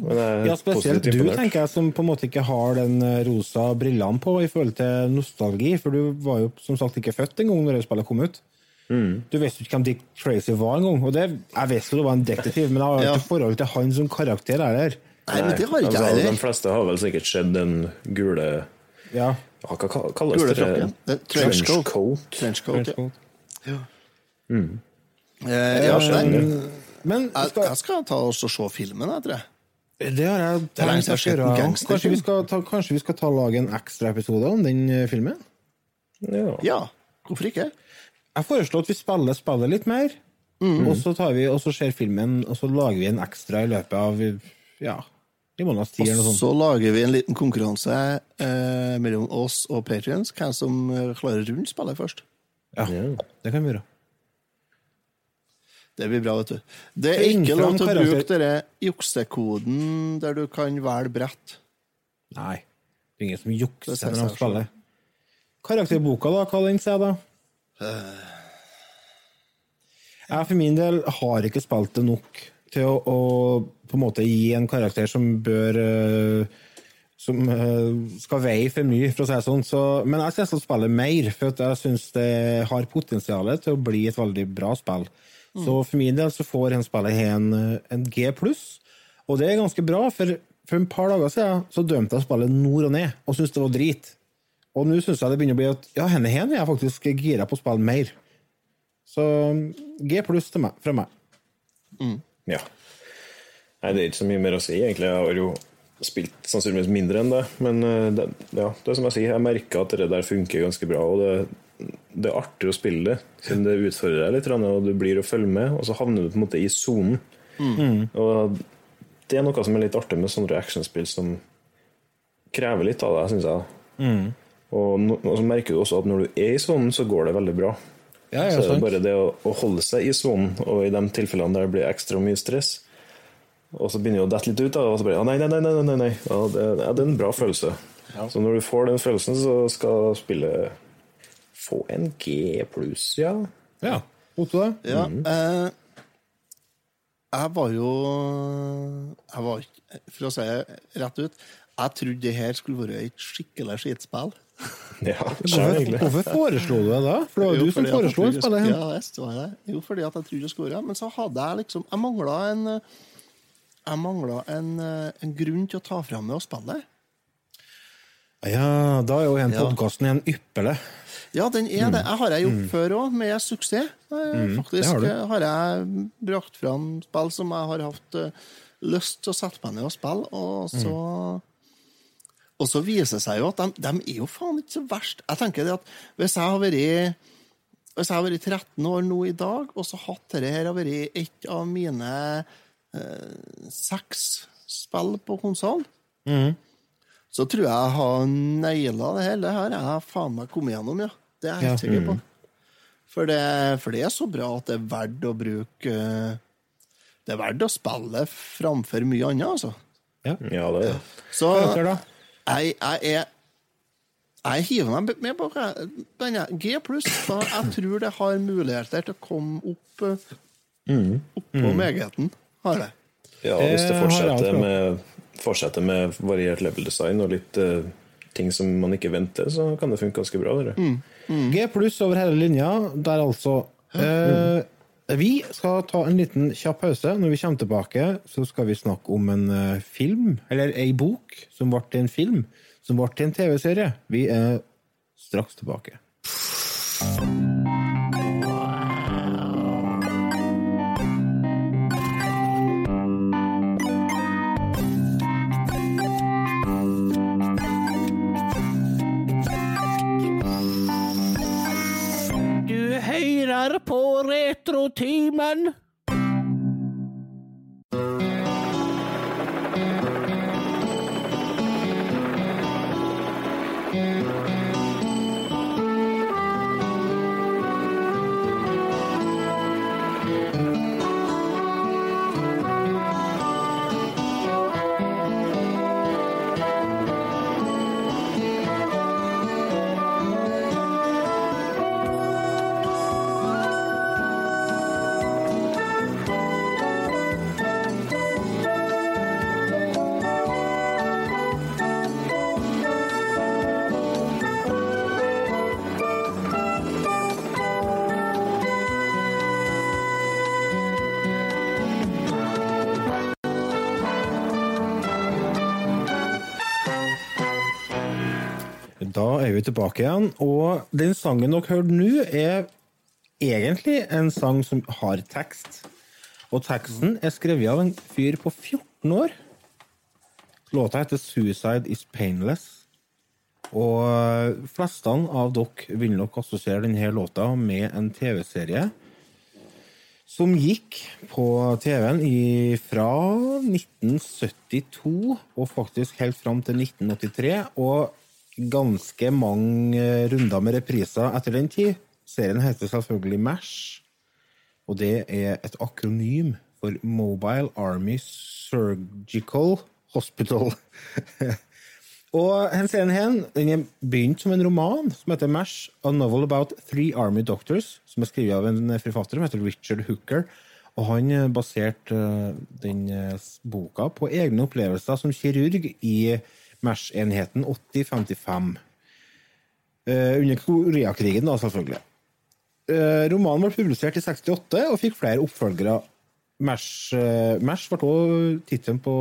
Er Ja, spesielt du, tenker jeg, som på en måte ikke har den eh, rosa brillene på i forhold til nostalgi, for du var jo som sagt ikke født engang når det spillet kom ut. Mm. Du visste jo ikke hvem Dick Tracy var engang. Og jeg visste jo det var en detektiv, men jeg har Ja. ikke forhold til han som karakter heller. Nei, men det har ikke altså, heller. De fleste har vel sikkert sett den gule Ja. ja, Hva kalles Gule det? Det trench coat. Trenchcoat. Trenchcoat, ja. Ja. Eh, ja, nei, Men jeg, skal, jeg skal ta oss og se filmen, jeg tror jeg. det har jeg er tenkt å gjøre. gangsterfilm. Kanskje vi skal ta, kanskje vi skal ta lage en ekstraepisode om den eh, filmen? Ja. Ja, hvorfor ikke? Jeg foreslår at vi spiller spillet litt mer, og så tar vi, og så ser filmen, og så lager vi en ekstra i løpet av ja, Og så lager vi en liten konkurranse eh, mellom oss og Patrions, hvem som eh, klarer rundt spillet først. Ja, det kan vi gjøre. Det blir bra, vet du. Det er ikke lov til å bruke denne juksekoden der du kan velge brett. Nei, det er ingen som jukser når de spiller. Karakterboka, da, hva den sier da? Jeg for min del har ikke spilt det nok til å, å på en måte gi en karakter som bør eh, Som eh, skal veie for mye, for å si det sånn. Så, men jeg skal spille mer, for jeg syns det har potensial til å bli et veldig bra spill. Så for min del så får en spillet en, en G og det er ganske bra, for for et par dager siden så dømte jeg spillet nord og ned, og syntes det var drit. Og nå syns jeg det begynner å bli at ja, henne hen er jeg faktisk gira på å spille mer. Så G pluss meg, fra meg. Ja. Nei, det er ikke så mye mer å si, egentlig. Jeg har jo spilt sannsynligvis mindre enn det. Men eh, det, ja, det er som jeg sier, jeg merker at det der funker ganske bra. Og det, det er artig å spille det, siden det utfordrer deg litt, og du blir å følge med, og så havner du på en måte i sonen. Og det er noe som er litt artig med sånne actionspill som krever litt av deg, syns jeg. Og, no, og så merker du også at når du er i sonen, så går det veldig bra. Ja, ja, så det er bare det å, å holde seg i sonen, og i de tilfellene der det blir ekstra mye stress, og så begynner det å dette litt ut, da, og så bare «Å, Nei, nei, nei, nei, nei, nei. Ja, det, ja, det er en bra følelse. Så når du får den følelsen, så skal spillet få en G pluss, ja. Ja. Otto, da? Ja, eh, jeg var jo Jeg var ikke For å si det rett ut, jeg trodde det her skulle være et skikkelig skitspill. Ja, Hvorfor, hvorfor foreslo du det da? For det var Jo, du som foreslo å spille Ja, det var det. Jo, fordi at jeg trodde det skulle være Men så hadde jeg liksom Jeg mangla en Jeg mangla en, eh, en grunn til å ta fram med å spille. Ja, da er jo en Ja. podkasten igjen ypperlig. Ja, den er det. Jeg har jeg gjort før òg, med suksess. Mm, Faktisk har eh, har jeg brakt fram spill som jeg har hatt uh, lyst til å sette meg ned og spille, og så Og så viser det seg jo at de, de er jo faen ikke så verst. Jeg tenker det at hvis jeg har vært hvis jeg har vært 13 år nå i dag, og så hatt dette her vært et av mine eh, seks spill på konsoll, så tror jeg jeg har naila det hele. Det her jeg har faen meg kommet gjennom, ja. Det er jeg helt Ja. sikker på. For det, for det er så bra at det er verdt å bruke eh, Det er verdt å spille framfor mye annet, altså. Ja, det er det. Så jeg, jeg er jeg hiver meg med på denne G pluss. Jeg tror det har muligheter til å komme opp, eh, opp på megheten. Har det. Ja, hvis det jeg fortsetter med, fortsetter med variert level design og litt uh, ting som man ikke venter, så kan det funke ganske bra. Dere. G pluss over hele linja, der altså. Uh, vi skal ta en liten kjapp pause. Når vi kommer tilbake, så skal vi snakke om en eh, film, eller ei bok, som ble til en film, som ble til en TV-serie. Vi er straks tilbake. Retrotimen. Tilbake igjen, og den sangen dere hørte nå, er egentlig en sang som har tekst. Og teksten er skrevet av en fyr på 14 år. Låta heter 'Suicide Is Painless'. Og flestene av dere vil nok assosiere denne låta med en TV-serie som gikk på TV-en fra 1972 og faktisk helt fram til 1983. Og ganske mange runder med repriser etter den tid. Serien heter selvfølgelig MASH, og det er et akronym for Mobile Army Surgical Hospital. og denne serien her, den er begynt som en roman som heter MASH, A Novel About Three Army Doctors, som er skrevet av en forfatter som heter Richard Hooker. Og han eh, baserte eh, den eh, boka på egne opplevelser som kirurg i MASH-enheten 8055. Eh, under Koreakrigen, da, selvfølgelig. Eh, romanen ble publisert i 68 og fikk flere oppfølgere. MASH, eh, MASH ble også tittelen på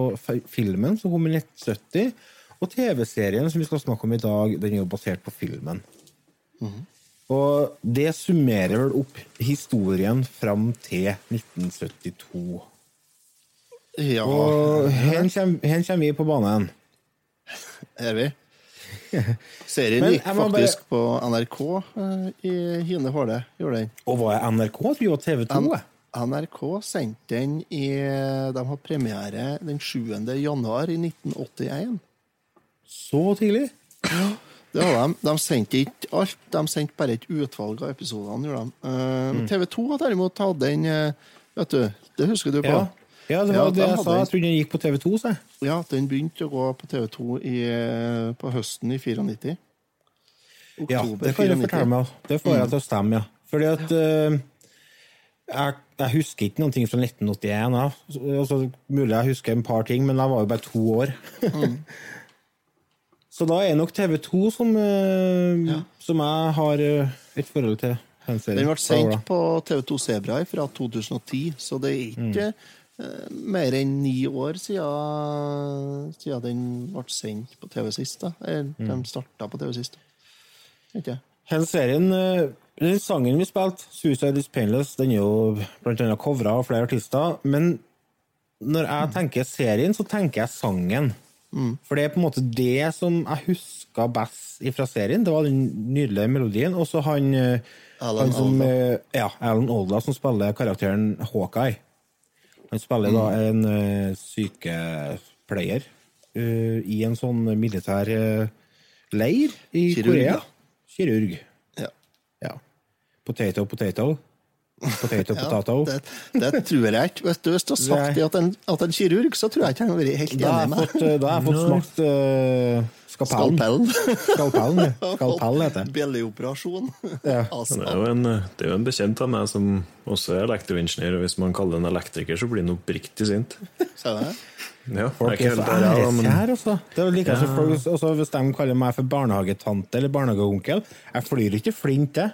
filmen som kom i 1970. Og TV-serien som vi skal snakke om i dag, den er jo basert på filmen. Og det summerer vel opp historien fram til 1972. Ja, Og her kommer, her kommer vi på banen. Er vi. Serien gikk faktisk bare... på NRK eh, i hine håle, gjorde den. Og var det NRK? Vi var TV 2. N NRK sendte den i De hadde premiere den 7. januar i 1981. Så tidlig? Det var de. De sendte ikke alt, de sendte bare et utvalg av episodene. gjorde de. Mm. Eh, TV 2 har derimot hatt den eh, Vet du, det husker du på? Ja. Ja, det var ja, det jeg sa. Jeg trodde den gikk på TV 2. Så. Ja, den begynte å gå på TV 2 i, eh, på høsten i 94. Ja, Oktober det kan du 94. fortelle meg. Det får jeg til å stemme, ja. Fordi at uh, jeg, jeg husker ikke noen ting fra 1981. Ja. Altså, mulig jeg husker en par ting, men jeg var jo bare to år. Så da er nok TV 2 som, eh, som jeg har uh, et forhold til. Den ble sendt på TV2 Sebra fra 2010, så det er ikke eh, mer enn ni år siden, siden den ble sendt på TV sist. da. Eller de starta på TV sist. Ikke? Den serien, eh, den sangen vi spilte, 'Suicide Is Painless', den er jo blant annet covra av flere artister. Men når jeg tenker serien, så tenker jeg sangen. For det er på en måte det som jeg huska best fra serien. Det var den nydelige melodien. Og så han, eh, Alan han som, Alda. eh, ja, Alan Alda, som spiller karakteren Hawkeye. Han spiller da en uh, sykepleier uh, i en sånn militær uh, leir i Kirurg, Korea. Ja. Kirurg. Ja. Ja. Potato, potato. Potato, Ja, potato. det, det tror jeg ikke. Hvis du, du har sagt det at en, at en kirurg, så tror jeg ikke han har vært helt enig med eh, da har jeg fått smakt uh, skalpellen. Skalpellen. Skalpellen, ja. Heter det. Belleoperasjon. Ja. Altså, Det er, jo en, det er jo en bekjent av meg som også er elektroingeniør, og hvis man kaller en elektriker, så blir han oppriktig sint. sa jeg det? Ja, Folk er så helt ja, altså. Det er like folk, også Hvis de kaller meg for barnehagetante eller barnehageonkel Jeg flyr ikke flint, jeg.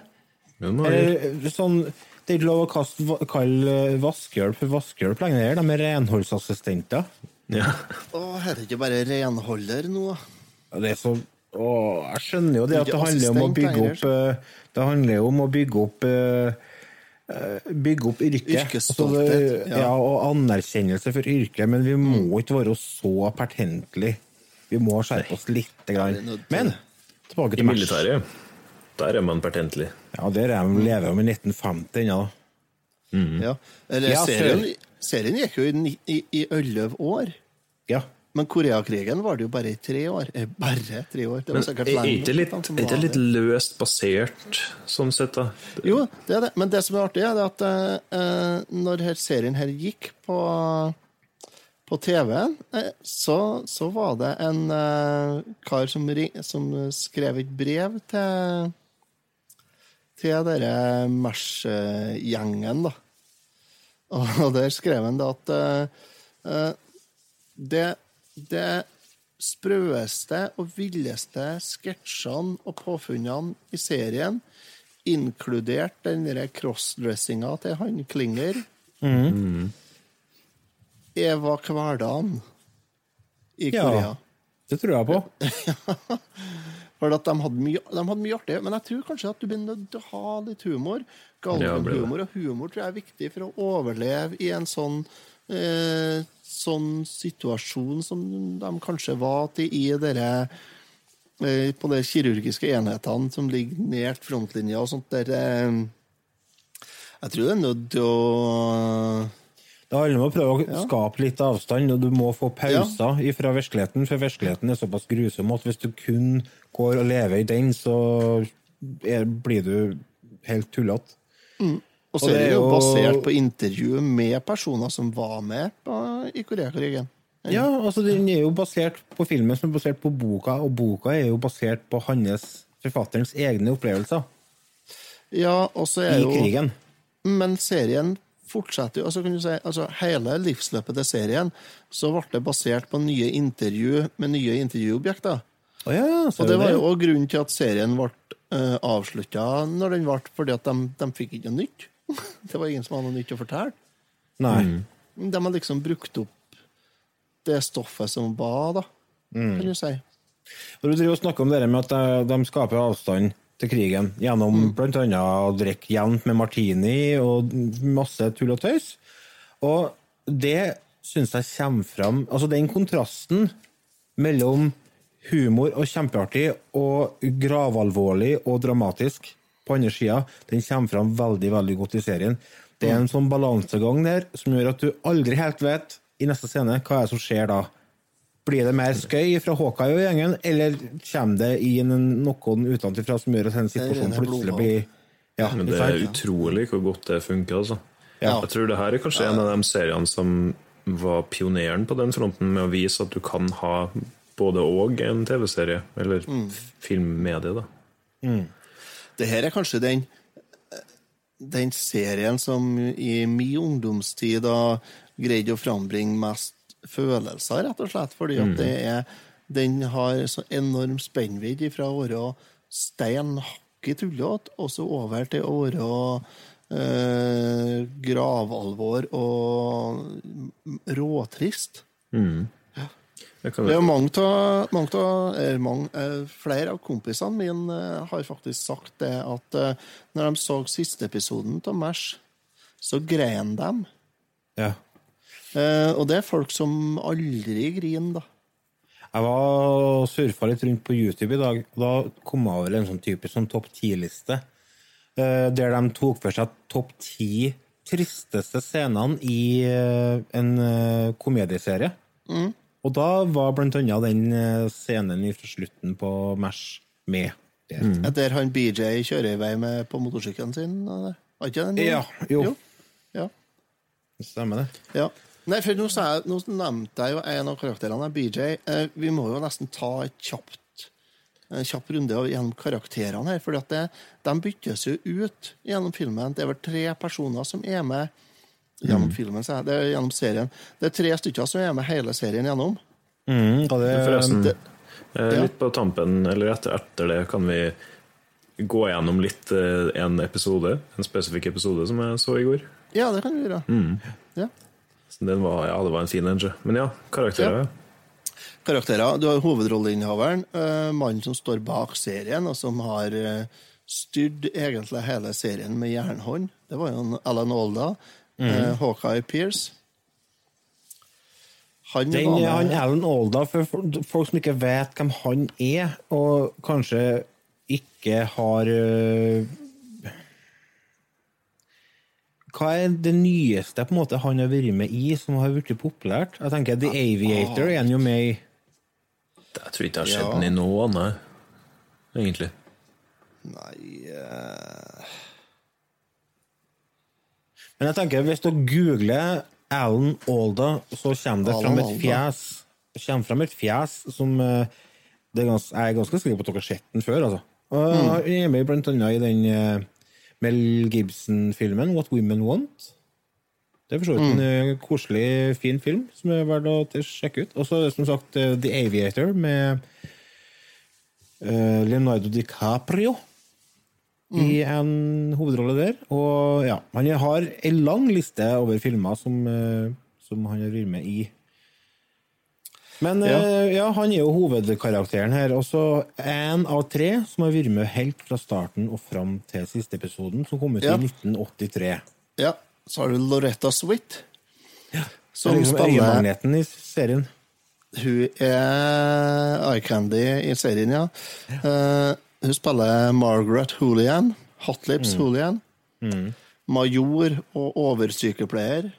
men sånn, det er ikke lov å kaste, kalle vaskehjelp for vaskehjelp lenger. De er renholdsassistenter. ja. Å, er det ikke bare renholder nå? Ja, Det er så å, Jeg skjønner jo det at det handler om å bygge opp eh, Det handler jo om å bygge opp eh, eh, Bygge opp yrket. Yrkesstolthet, Altså, ja. ja, og anerkjennelse for yrket, men vi må ikke være så pertentlig. Vi må skjerpe oss litt. Men tilbake til match. militæret, der er man pertentlig. Ja, der er de lever de i 1950 ennå. Ja. Eller, Ja, serien, serien gikk jo i elleve år. Ja. Men Koreakrigen var det jo bare i tre år. Eh, bare tre år. Det var Men sikkert er ikke litt, er ikke litt løst basert, sånn sett, da? Jo, det er det. Men det som er artig, er det at uh, når her serien her gikk på, på TV-en, så, så var det en uh, kar som, ring, som skrev et brev til til denne Mesh-gjengen, da. Og der skrev han da at eh, eh, det, det sprøeste og villeste sketsjene og påfunnene i serien, inkludert den crossdressinga til han Klinger, er var hverdagen i Ja. Det tror jeg på. For at de hadde, mye, de hadde mye artig, men jeg tror kanskje at du blir nødt til å ha litt humor. Ja. Galgenhumor, og humor tror jeg er viktig for å overleve i en sånn eh, sånn situasjon som de kanskje var til i dere eh, på de kirurgiske enhetene som ligger nært frontlinja og sånt der eh, Jeg tror det er nødt til å Det handler om å prøve å skape litt avstand, og du må få pauser fra virkeligheten, for virkeligheten er såpass grusom at hvis du kun går og lever i den, så er, blir du helt tullete. Og så er det jo- basert på intervju med personer som var med på, i Koreakrigen. Ja, altså Den er jo basert på filmen som er basert på boka, og boka er jo basert på hans, forfatterens egne opplevelser Ja, og så er i jo krigen. Men serien fortsetter jo. altså kan du si, altså Hele livsløpet til serien så ble det basert på nye intervju med nye intervjuobjekter. Å ja, så Og det var jo òg grunnen til at serien ble uh, avslutta når den ble, fordi at de, de fikk ikke noe nytt. det var ingen som hadde noe nytt å fortelle. Nei. De har liksom brukt opp det stoffet som var, da, kan du si. Og du driver og snakker om det med at de, de skaper avstand til krigen gjennom blant annet å drikke jevnt med martini og masse tull og tøys. Og det syns jeg kommer fram Altså den kontrasten mellom humor og kjempeartig og gravalvorlig og dramatisk på andre sida, den kommer fram veldig, veldig godt i serien. Det er en sånn balansegang der som gjør at du aldri helt vet i neste scene hva er det som skjer da. Blir det mer skøy fra Hawkeye og gjengen, eller kommer det inn noen utenfra som gjør at den situasjonen plutselig blir ja, Men det er utrolig hvor godt det funker. Altså. Ja. Jeg tror det her er kanskje en av de seriene som var pioneren på den fronten med å vise at du kan ha både og en TV-serie, eller filmmedie. da. Det her er kanskje den den serien som i min ungdomstid da greide å frambringe mest følelser, rett og slett. Fordi at det er den har så enorm spennvidd fra å være stein hakket tullete, og så over til å være eh, gravalvor og råtrist. Jeg kan, Det er mange av, mange av mange, eh, Flere av kompisene mine eh, har faktisk sagt det at eh, når de så siste episoden av Mash, så grein de. Ja. Eh, og det er folk som aldri griner, da. Jeg var surfa litt rundt på YouTube i dag, og da kom jeg over en sånn typisk sånn topp ti-liste. eh, Der de tok for seg topp ti tristeste scenene i eh, en eh, komedieserie. Og da var blant annet den eh, scenen fra slutten på Mash med. Mm. Der han BJ kjører i vei med på motorsykkelen sin. Var ikke den? Ja, jo. jo. Ja. Stemmer det. Ja. Nei, for nå, jeg, nå nevnte jeg jo en av karakterene, BJ. Eh, vi må jo nesten ta et kjapt en kjapp runde gjennom karakterene her. For de byttes jo ut gjennom filmen. Det er vel tre personer som er med gjennom filmen, det er gjennom serien. Det er tre stykker som er med hele serien gjennom. Mm, det forresten, det- eh, ja. litt på tampen, eller etter, etter det, kan vi gå gjennom litt eh, en episode, en spesifikk episode som jeg så i går. Ja, det kan vi gjøre. Ja. Så Den var, ja, det var en fin en. Men ja, karakterer. Ja. Karakterer. Du har hovedrolleinnehaveren, uh, mannen som står bak serien, og som har styrt egentlig hele serien med jernhånd. Det var jo Alan Alan Eh, Hawkeye Pierce. Han Den, var han Alan Alda, for folk som ikke vet hvem han er, og kanskje ikke har øh, Hva er det nyeste på en måte han har vært med i, som har blitt populært? Jeg tenker The Aviator er han jo med i. Jeg tror ikke jeg har sett Ja. den i noe annet, egentlig. Nei eh, Men jeg tenker, hvis du googler Alan Alda, så kommer det fram et fjes kommer fram et fjes som det er gans, Jeg er ganske sikker på at dere har sett den før. altså. Mm. Er med blant annet i den øh, Mel Gibson-filmen What Women Want. Det er for så vidt en Mm. koselig, fin film som er verdt å sjekke ut. Og så som sagt The Aviator med Leonardo DiCaprio i en hovedrolle der. Og ja, han har en lang liste over filmer som, øh, som han har vært med i. Men Ja. eh, ja, han er jo hovedkarakteren her. Også én av tre som har vært med helt fra starten og fram til siste episoden, som kom ut Ja. i 1983. Ja, så har du Loretta Switt, ja. som liksom spiller øyemagneten i serien. Hun er eye candy i serien, ja. Eh, hun spiller Margaret Hoolihan, Hotlips Hoolihan. Major og oversykepleier.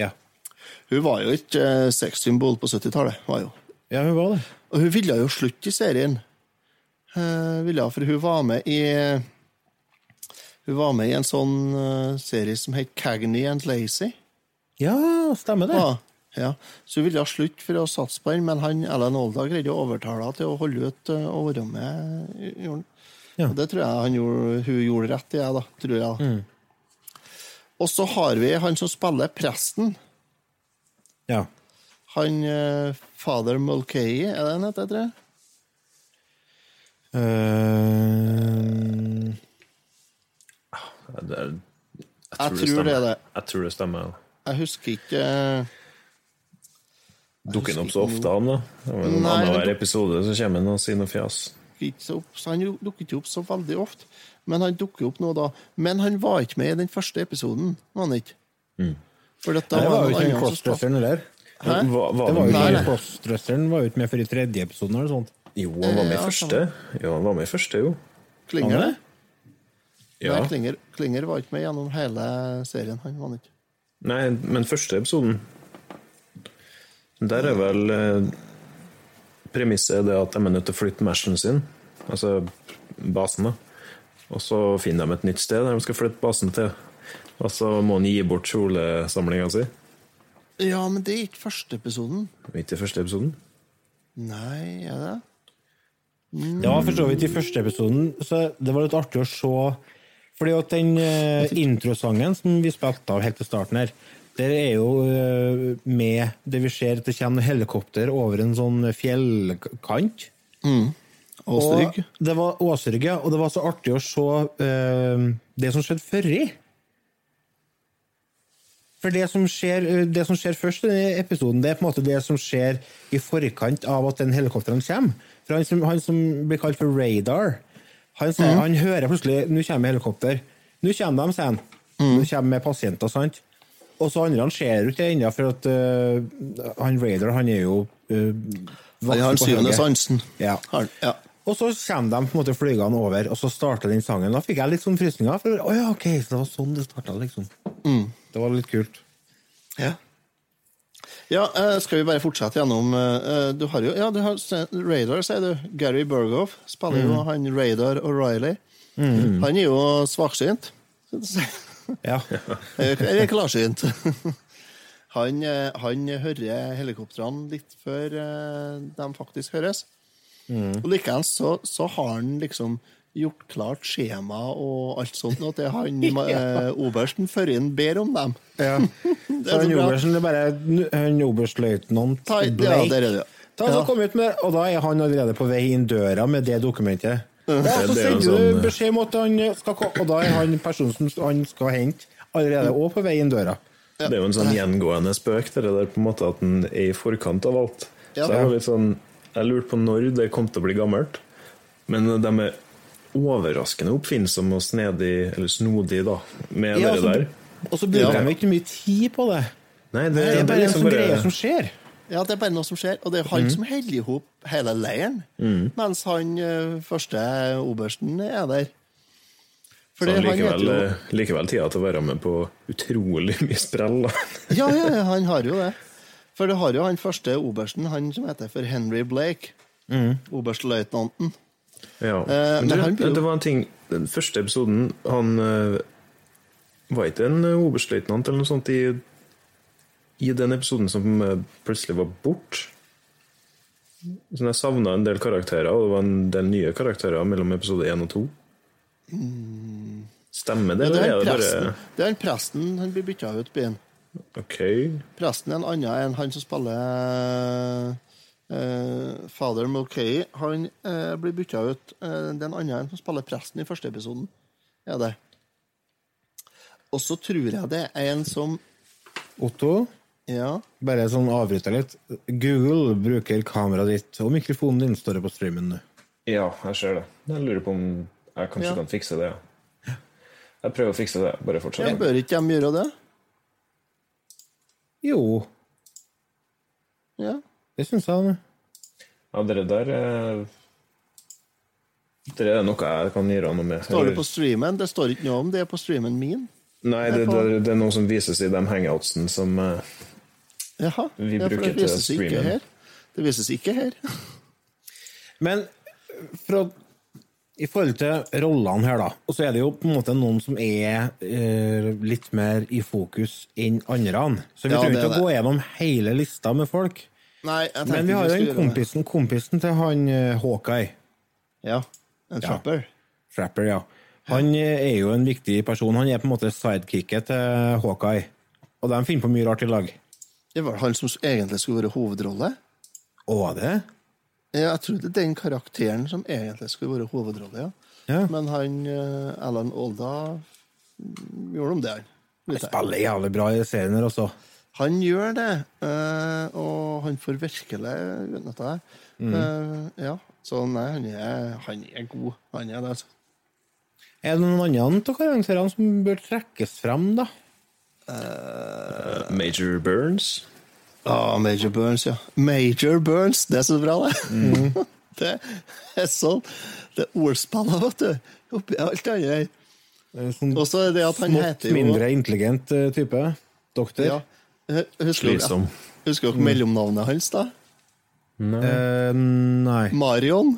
Ja. Hun var jo et uh, sexsymbol på 70-tallet. var jo. ja, hun var det. Og hun ville jo slutte i serien. Uh, ville, for hun var med i Hun var med i en sånn uh, serie som het Cagney and Lazy. Ja, stemmer det. Ja, ja. Så hun ville slutte for å satse på den, men han, Ellen Olda greide å overtale henne til å holde ut eh, og være med. gjorde. Ja. Og det tror jeg han gjorde, hun gjorde rett i, jeg, da. Tror jeg. da. Og så har vi han som spiller presten. Ja. Han eh, Father Mulcahy, er det han heter, tror jeg? Eh, jeg, tror Jeg tror det, det er det. Jeg tror det stemmer. Jeg husker ikke Dukker han opp så ofte, han, da? Annenhver episode så kommer han og sier noe fjas. opp, Han dukker ikke opp så veldig ofte, men han dukker opp nå da. Men han var ikke med i den første episoden, var han ikke? For dette det var jo ikke en den crossdresseren heller. Hæ? Det var jo ikke crossdresseren var jo ikke med før i tredje episoden eller sånt. Jo, han var med i Ja, første. Jo, han var med i første, jo. Klinger det? Ja. Nei, Klinger, Klinger var ikke med gjennom hele serien. Han var ikke. Nei, men første episoden Der er vel eh, Premisset det at de er nødt til å flytte meshen sin, altså basen, da. Og så finner de et nytt sted der de skal flytte basen til. Og så må han gi bort kjolesamlinga si. Ja, men det er ikke første episoden. Ikke første episoden. Nei, er det? Det var for så vidt i første episoden, så det var litt artig å se. Fordi at den eh, introsangen som vi spilte av helt til starten her, der er jo eh, med det vi ser at det kommer helikopter over en sånn fjellkant. Åsrygg. Det var Åsrygg, ja. Og det var så artig å se uh, det som skjedde førri. For det som, skjer, eh, det som skjer først i denne episoden, det er på en måte det som skjer i forkant av at den helikopteren kommer. For han som, han som blir kalt for Radar, han, sier, han hører plutselig nå kommer helikopter. Nå kommer de, sier han. Nå kommer med pasienter, sant? Og så andre han ser jo ikke ennå, for at uh, han Raider han er jo uh, Han har syvende sansen. Ja. Ja. Og så kommer de på en måte flygende over, og så starter den sangen. Da fikk jeg litt sånn frysninger. For oh, ja, ok, så det var sånn det starta, liksom. Det var litt kult. Ja. Ja, eh, skal vi bare fortsette gjennom Du har jo Ja, du har Radar, sier du. Gary Berghoff spiller jo han Radar O'Reilly. Han er jo svaksynt. Ja. Eller klarsynt. Han, eh, han hører helikoptrene litt før eh, de faktisk høres. Og likeens så, så har han liksom gjort klart skjema og alt sånt, og til han eh, obersten før inn ber om dem. ja. Det Så han obersten er bare han oberstløytnant Blake. Ja, det er det, ja. Da, så Ja. kom ut med, og da er han allerede på vei inn døra med det dokumentet. Ja, så det er sender du sånn- beskjed om at han skal komme, og da er han personen som han skal hente, allerede òg på vei inn døra. Det er jo en sånn gjengående spøk, det der på en måte at han er i forkant av alt. Ja. Så jeg var litt sånn Jeg lurte på når det kom til å bli gammelt. Men de er overraskende oppfinnsomme og snedig, eller snodige, da, med Ja, det altså, der. Og så bruker Ja. de ikke mye tid på det. Nei, det, Det er det bare en liksom sånn greie som skjer. Ja, det er bare noe som skjer. Og det er han som holder i hop hele leiren, mens han eh, første obersten er der. Fordi så han likevel, han jo eh, likevel tida til å være med på utrolig mye sprell. da. Ja, ja, han har jo det. For det har jo han første obersten, han som heter for Henry Blake. Oberstløytnanten. Ja. Eh, Men men du, jo- det var en ting Den første episoden Han eh, var ikke en oberstløytnant eller noe sånt i, i den episoden som eh, plutselig var bort. Sånn jeg savna en del karakterer, og det var en del nye karakterer mellom episode 1 og 2. Stemmer det, Det eller er er det presten, bare det er han presten han blir bytta ut på en. Ok. Presten er en annen enn han som spiller Uh, Father Mulcahy. Han uh, blir bytta ut. Uh, det er en annen enn som spiller presten i første episoden. Er det. Og så tror jeg det er en som Otto? Ja. Bare sånn avbryter litt. Google bruker kameraet ditt, og mikrofonen din står på streamen nå. Ja, jeg ser det. Jeg lurer på om jeg kanskje Ja. kan fikse det. ja. Jeg prøver å fikse det. Bare ja. fortsett. Bør ikke de gjøre det? Jo, Ja. det syns jeg. nå. Ja, det der er Det er noe jeg kan gjøre noe med. Står det på streamen? Det står ikke noe om det er på streamen min. Nei, det, det, det er noe som vises i de hangoutsene som eh, Jaha. Vi ja, for bruker til streamen. Det vises ikke her. Men for å, i forhold til rollene her, da, og så er det jo på en måte noen som er uh, litt mer i fokus enn andre. Så vi Ja, trenger er ikke å gå gjennom hele lista med folk. Nei, Men vi har jo den en kompisen, kompisen til han uh, Hawkeye. Ja. En trapper. Trapper, ja. Han eh, er jo en viktig person. Han er på en måte sidekicket til Hawkeye. Og de finner på mye rart i lag. Det var han som egentlig skulle være hovedrolle. Og var det? Ja, Jeg trodde den karakteren som egentlig skulle være hovedrolle, ja. Ja. Men han eh, Alan Alda mm, gjorde om det, han. Han spiller jævlig bra i serien her også. Han gjør det, eh, og han får virkelig utnytta det. Mm. Eh, ja, så nei, han er, han er god. Han er det, altså. Er det noen andre av karakterene som bør trekkes frem, da? Major Burns. Ja, Major Burns, ja. Major Burns, det er så bra, det. Mm. det er sånn Det er ordspillet, vet du. Oppi alt det. Eh, Sånn Og så er det at han smått heter jo mindre intelligent eh, type. Doktor. ja, Husker Slitsom. dere husker dere mellomnavnet hans, da? Eh, nei. Marion.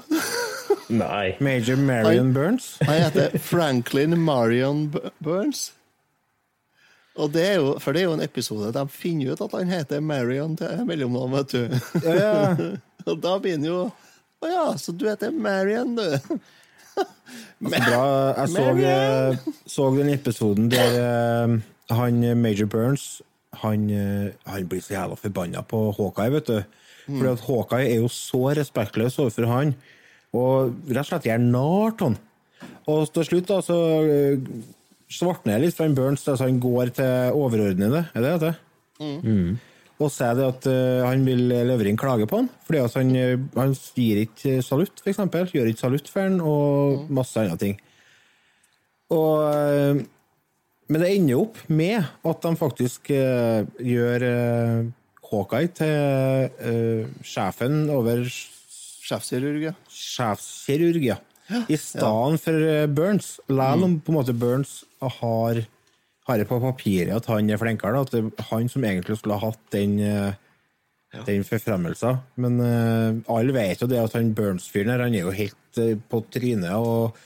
Nei. Major Marion Burns. Han heter Franklin Marion B- Burns. Og det er jo, For det er jo en episode de finner ut at han heter Marion til mellomnavn, vet du. Ja, ja. Og da begynner jo Å ja, så du heter Marion, du. Så bra. Jeg så, eh, så den episoden der eh, han eh, Major Burns han, han blir så jævla forbanna på Hawkeye, vet du. Fordi at Hawkeye er jo så respektløs overfor han, og rett og slett gjør narr av han. Og til slutt da, så svartner litt for Burns, Altså han går til overordnede, er det det? Og sier det at uh, han vil levere inn klage på han, fordi altså han, eh, han gir ikke salutt, f.eks. Gjør ikke salutt for han, og masse andre ting. Og, eh, men det ender jo opp med at de faktisk uh, gjør uh, Hawkeye til uh, sjefen over Sjefskirurg, ja. sjefskirurg, ja. I stedet for eh, Burns. Selv om på en måte Burns har, har det på papiret at han er flinkere, at det er han som egentlig skulle ha hatt den, ja. den forfremmelsen. Men uh, alle vet jo det at han Burns-fyren her, han er jo helt uh, på trynet og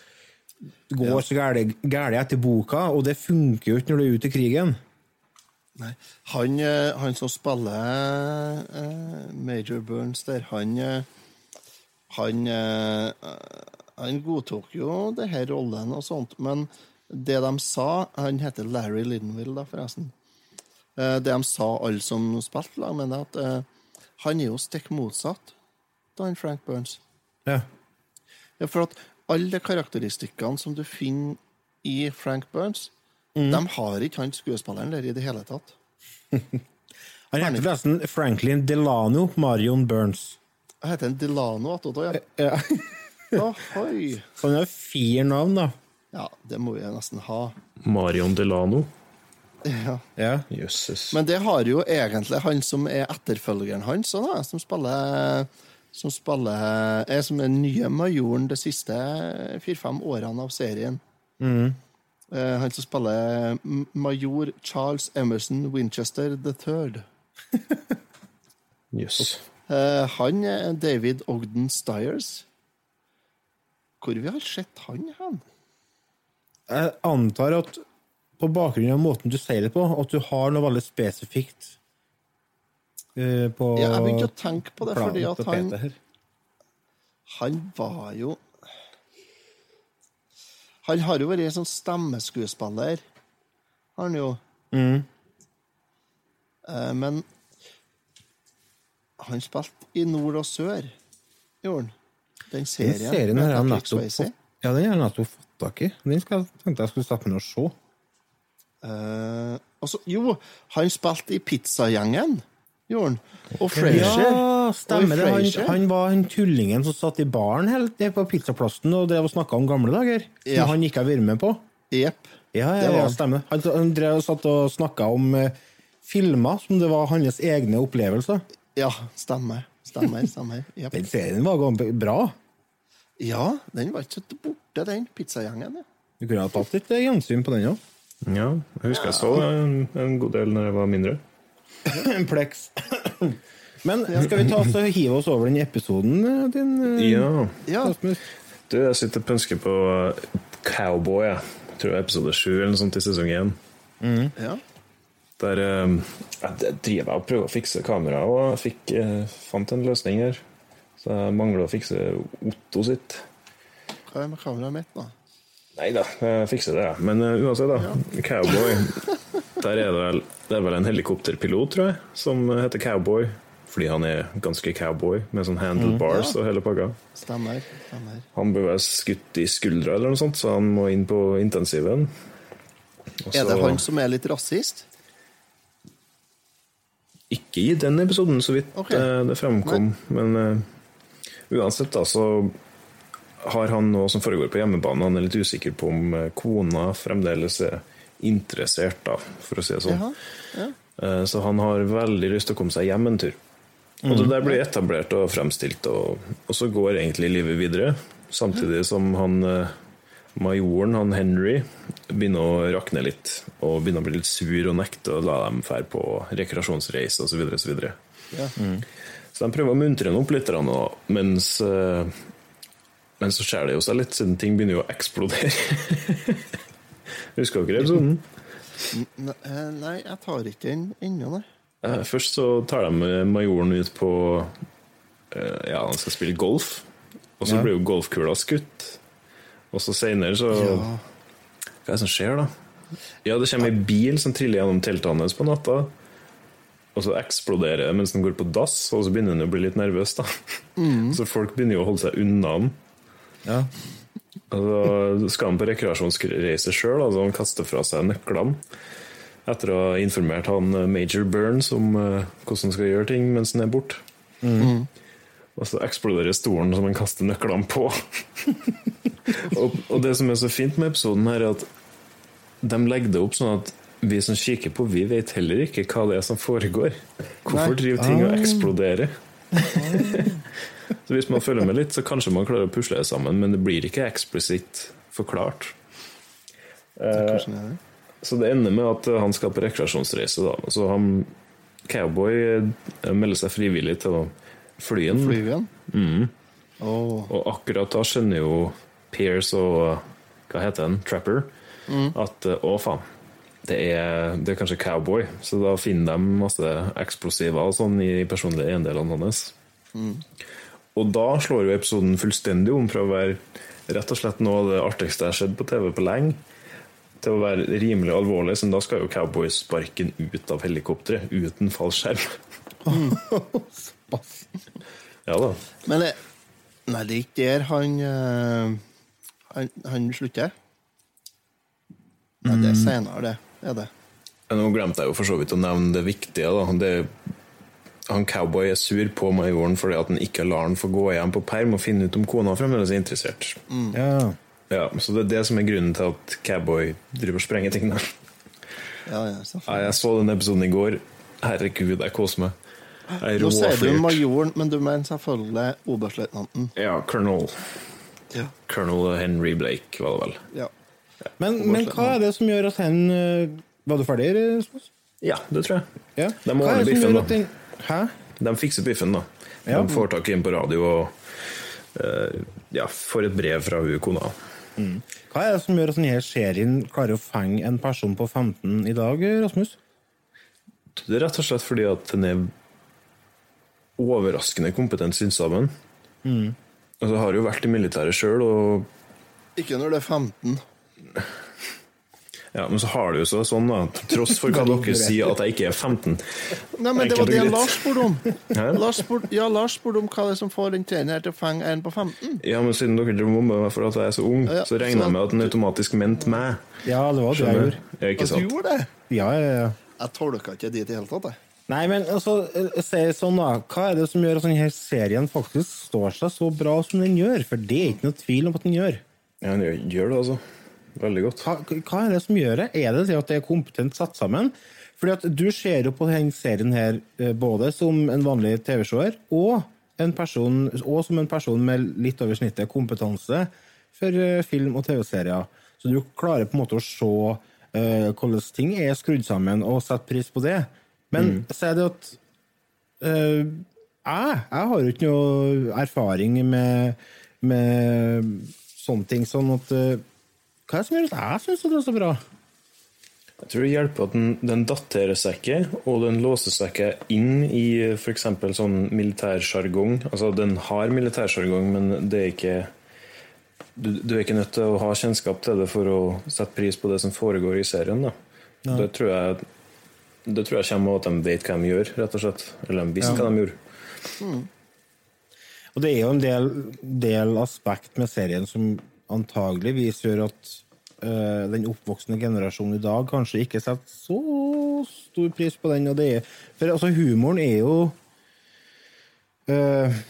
går så gærent gærent etter boka, og det funker jo ikke når du er ute i krigen. Nei. Han, eh, han som spiller eh, Major Burns der, han eh, Han, eh, han godtok jo det her rollen og sånt, men det de sa Han heter Larry Linville, da, forresten. Eh, det de sa, alle som spilte lag med at eh, han er jo stikk motsatt av han Frank Burns. Ja. Ja, for at alle karakteristikkene som du finner i Frank Burns, de har ikke han skuespilleren der i det hele tatt. Han heter forresten Franklin Delano Marion Burns. Jeg heter Delano attåt òg, ja. Ja. Ohoi. Så han har fire navn, da. Ja, det må vi nesten ha. Marion Delano. Ja. Ja. Jøsses. Men det har jo egentlig han som er etterfølgeren hans, også, som spiller som spiller er som den nye majoren de siste fire-fem årene av serien. Mm. han som spiller major Charles Emerson Winchester III. Jøss. Eh, han er David Ogden Stiers. Hvor vi har sett han hen? Jeg antar at på bakgrunn av måten du sier det på, at du har noe veldig spesifikt uh, på Ja, jeg begynte å tenke på det, fordi at han, han var jo Han har jo vært en sånn stemmeskuespiller, har han jo. Mm. Uh, men han spilte i Nord og Sør, gjorde han. Den Den serien. her med har jeg nettopp fått, ja, den har jeg nettopp fått tak i. Den skal, tenkte jeg skulle sette meg ned og se. Uh, altså, jo, han spilte i Pizzagjengen, gjorde han. Og Frasier. Ja, stemmer det. Han, han var han tullingen som satt i baren helt på pizzaplassen og drev og snakka om gamle dager. Som Ja. han ikke har vært med på. Yep. Ja, ja, ja stemmer. Han, han drev og satt og snakka om eh, filmer som det var hans egne opplevelser. Ja, stemmer. Stemmer. stemmer. Yep. Den serien var bra. Ja, den var ikke så borte, den. Pizzagjengen. Ja. Du kunne ha tatt litt eh, gjensyn på den òg. Ja, jeg husker jeg så en, en god del når jeg var mindre. En pleks. Men skal vi ta oss og hive oss over den episoden eh, din? eh, Ja. Ja. Du, jeg sitter og pønsker på Cowboy, jeg. jeg tror det er episode sju eller noe sånt i sesong én. ja. Der eh, jeg driver og prøver å fikse kameraet, og jeg fikk, eh, fant en løsning her. Så jeg mangler å fikse Otto sitt. Hva er med kameraet mitt da? Nei da, jeg fikser det, jeg. Men uh, uansett, da. Cowboy. Der er det vel, det er vel en helikopterpilot, tror jeg, som heter Cowboy. Fordi han er ganske cowboy, med sånn handlebars og hele pakka. Stemmer. stemmer. Han bør være skutt i skuldra eller noe sånt, så han må inn på intensiven. Også, Er det han som er litt rasist? Ikke i den episoden, så vidt okay. eh, det fremkom. Men uh, uansett, da, så har han noe som foregår på hjemmebane. Han er litt usikker på om eh, kona fremdeles er interessert, da, for å si det sånn. Jaha. Ja. uh, Så han har veldig lyst til å komme seg hjem en tur. Og det der blir etablert og fremstilt, og, og så går egentlig livet videre. Samtidig som han eh, majoren, han Henry, begynner å rakne litt. Og begynner å bli litt sur og nekte å la dem dra på rekreasjonsreise osv. Så, videre, Ja. så, så de prøver å muntre ham opp litt, mens, eh, men så skjer det jo seg litt, siden ting begynner jo å eksplodere. Husker dere episoden? Eh, Nei, jeg tar ikke den ennå, nei. Eh, Først så tar de majoren ut på eh, Ja, han skal spille golf. Og så Ja. blir jo golfkula skutt. Og så seinere så Ja. Hva er det som skjer, da? Ja, det kommer ei bil som triller gjennom teltet hans på natta. Og så eksploderer det mens den går på dass, og så begynner den å bli litt nervøs. da Så folk begynner jo å holde seg unna den. Ja. Og så skal han på rekreasjonsreise sjøl, altså han kaster fra seg nøklene. Etter å ha informert han eh, Major Burns om eh, hvordan han skal gjøre ting mens han er borte. Og så eksploderer stolen som han kaster nøklene på. og, og det som er så fint med episoden, her er at de legger det opp sånn at vi som kikker på, vi vet heller ikke hva det er som foregår. Hvorfor Nei. driver ting og eksploderer? Så hvis man følger med litt, så kanskje man klarer å pusle det sammen, men det blir ikke eksplisitt forklart. Er. Så det ender med at han skal på rekreasjonsreise. Da. Så han cowboy eh, melder seg frivillig til å fly. Flyven? Mm. Åh, Og akkurat da skjønner jo Pierce og hva heter han, Trapper, at eh, å faen, det er, det er kanskje cowboy. Så da finner de masse eksplosiver og sånn i personlige eiendelene hans. Og da slår jo episoden fullstendig om fra å være rett og slett noe av det artigste jeg har sett på TV på lenge, til å være rimelig alvorlig. Så da skal jo cowboy sparken ut av helikopteret uten fallskjerm. ja da. Men nei, det er ikke der han eh, Han, han slutter. Nei, det er seinere, det. Er det. Nå glemte jeg jo for så vidt å nevne det viktige. Da. Det, han cowboy er sur på majoren fordi at han ikke lar han få gå hjem på perm og finne ut om kona fremdeles er interessert. ja. Ja, så det er det som er grunnen til at cowboy driver og sprenger ting der. Ja, ja, Ja, jeg så den episoden i går. Herregud, jeg koser meg. Nå sier du majoren, men du mener selvfølgelig oberstløytnanten. Ja, colonel. Ja. Colonel Henry Blake, var det vel. ja. Men, men hva er det som gjør at han eh, Var du ferdig, Rasmus? Ja, det tror jeg. Ja. De må ordne biffen, da. den- Hæ? De fikser biffen, da. Ja. De får tak i en på radio og uh, ja, får et brev fra hun kona. Hva er det som gjør at denne serien klarer å fenge en person på 15 i dag, Rasmus? Det er rett og slett fordi at den er overraskende kompetent sydd sammen. Altså, jeg har jo vært i militæret sjøl, og Ikke når det er 15. Ja, Men så har det jo så sånn, da, tross for hva dere sier, at jeg ikke er 15. Nei, men det var det greit. Lars spurte om. Lars spurte, ja, Lars spurte om hva det er som får en treneren her til å fenge en på 15. Ja, men siden dere drømmer med meg for at jeg er så ung, Ja, så regner jeg med at den automatisk mente meg. Ja, det var det jeg gjorde. du? Ja, ikke sant? du gjorde det? Ja, ja, ja. Jeg tolka ikke dit i hele tatt, jeg. Nei, men altså, eh, si sånn da, hva er det som gjør at denne serien faktisk står seg så bra som den gjør? For det er ikke noe tvil om at den gjør. Ja, den gjør- gjør det, altså. Veldig godt. Hva, hva er det som gjør det? Er det at det er kompetent satt sammen? Fordi at du ser jo på denne serien her eh, både som en vanlig TV-seer og, og som en person med litt over snittet kompetanse for eh, film og TV-serier. Så du klarer på en måte å se uh, hvordan ting er skrudd sammen, og sette pris på det. Men så er det at eh, jeg, jeg har jo ikke noe erfaring med, med sånne ting. Sånn at eh, Hva er det som gjør at jeg syns det er så bra? Jeg tror det hjelper at den, den daterer seg ikke, og den låser seg ikke inn i f.eks. sånn militærsjargong. Altså, den har militærsjargong, men det er ikke du, du er ikke nødt til å ha kjennskap til det for å sette pris på det som foregår i serien. Da. Det, tror jeg, det tror jeg kommer av at de vet hva de gjør, rett og slett. Eller de visste hva de gjorde. Og det er jo en del, del aspekt med serien som antageligvis gjør at uh, den oppvoksende generasjonen i dag kanskje ikke setter så stor pris på den. Og det er, for altså, humoren er jo uh,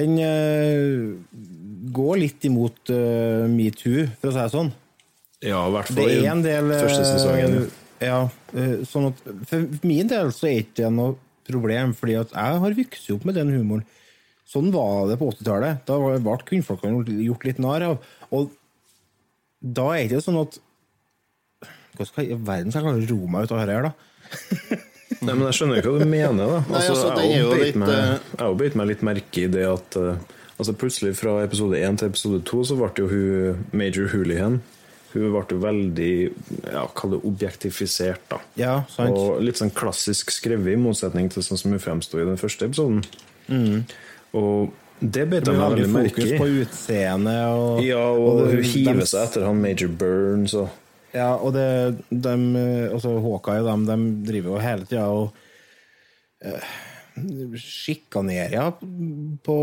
Den uh, går litt imot metoo, for å si det sånn. Ja, i hvert fall i en del eh, første sesongen. ja. Ja, eh, sånn at For min del så er ikke det noe problem, fordi at jeg har vokst opp med den humoren. Sånn var det på 80-tallet. Da var- ble kvinnfolkene gjort litt narr av. Og da er det ikke sånn at Hva skal i verden skal jeg klare å ro meg ut av dette her, da? Nei, men jeg skjønner ikke hva du mener, da. Nei, altså, jeg er har litt, meg- eh, Jeg beit meg litt merke i det at eh, altså plutselig fra episode 1 til episode 2 så ble jo hun Major Hoolihan Hun ble veldig ja, kall det objektifisert, da. Ja, sant. Og litt sånn klassisk skrevet, i motsetning til sånn som hun fremsto i den første episoden. Og det bet jeg meg veldig merke i. fokus på utseendet og Ja, og, det- hun hiver seg etter han Major Burns og Ja, og det, de, altså Hawkeye og dem, de driver jo hele tida og øh sjikanerer ja, på,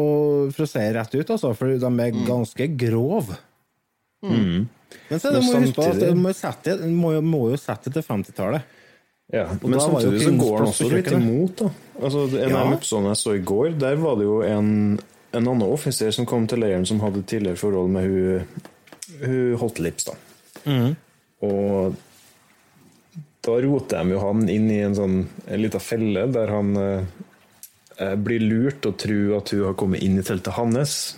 for å si rett ut, altså, for de er ganske grove. Men så er det, Men må du huske på at du må, jo sette, det- må, må jo sette til 50-tallet. Ja, Og men samtidig så går han også litt imot. da. Altså, En Ja. av de episodene jeg så i går, der var det jo en, en annen offiser som kom til leiren som hadde tidligere forhold med hun, hun Hot Lips. da. Mm. Og da roter de jo han inn i en sånn en liten felle der han eh, blir lurt og tror at hun har kommet inn i teltet hans.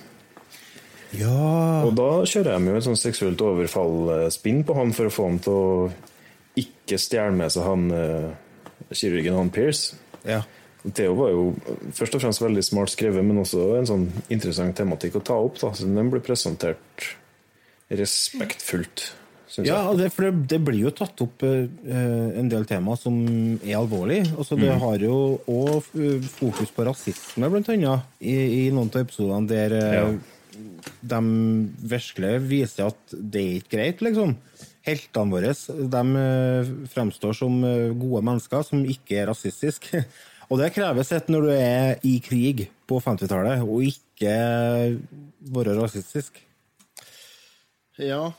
Ja. Og da kjører de jo et sånn seksuelt overfall-spinn på han for å få han til å ikke stjele med seg han eh, kirurgen, han Pierce. ja. Theo var jo først og fremst veldig smart skrevet, men også en sånn interessant tematikk å ta opp. da, så Den ble presentert respektfullt, Ja, det, for det, det blir jo tatt opp uh, en del tema som er alvorlige. Altså, det Mm. har jo òg fokus på rasisme, blant annet, i, i noen av episodene der uh, Ja. De virkelig viser at det er ikke greit, liksom. Heltene våre de eh, fremstår som eh, gode mennesker som ikke er rasistiske. Og det kreves et når du er i krig på 50-tallet, og ikke være rasistisk. Ja.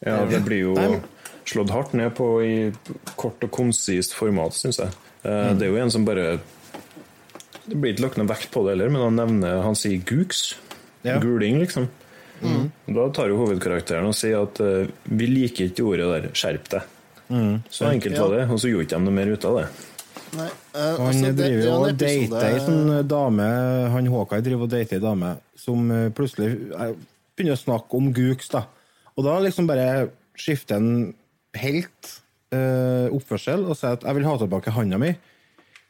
Ja, Det blir jo slått hardt ned på i kort og konsist format, syns jeg. Eh, Det er jo en som bare Det blir ikke lagt noe vekt på det heller, men han nevner Han sier gooks. Ja. Guling, liksom. Da tar jo hovedkarakteren og sier at uh, vi liker ikke ordet der 'skjerp deg'. Så enkelt var det, og så gjorde ikke de noe mer ut av det. Nei. uh, Han altså, det- det driver er en og dater ei sånn dame Han Håkay driver og dater ei dame som eh, plutselig begynner å snakke om gooks, da. Og da liksom bare skifter en helt uh, oppførsel og sier at 'jeg vil ha tilbake handa mi'.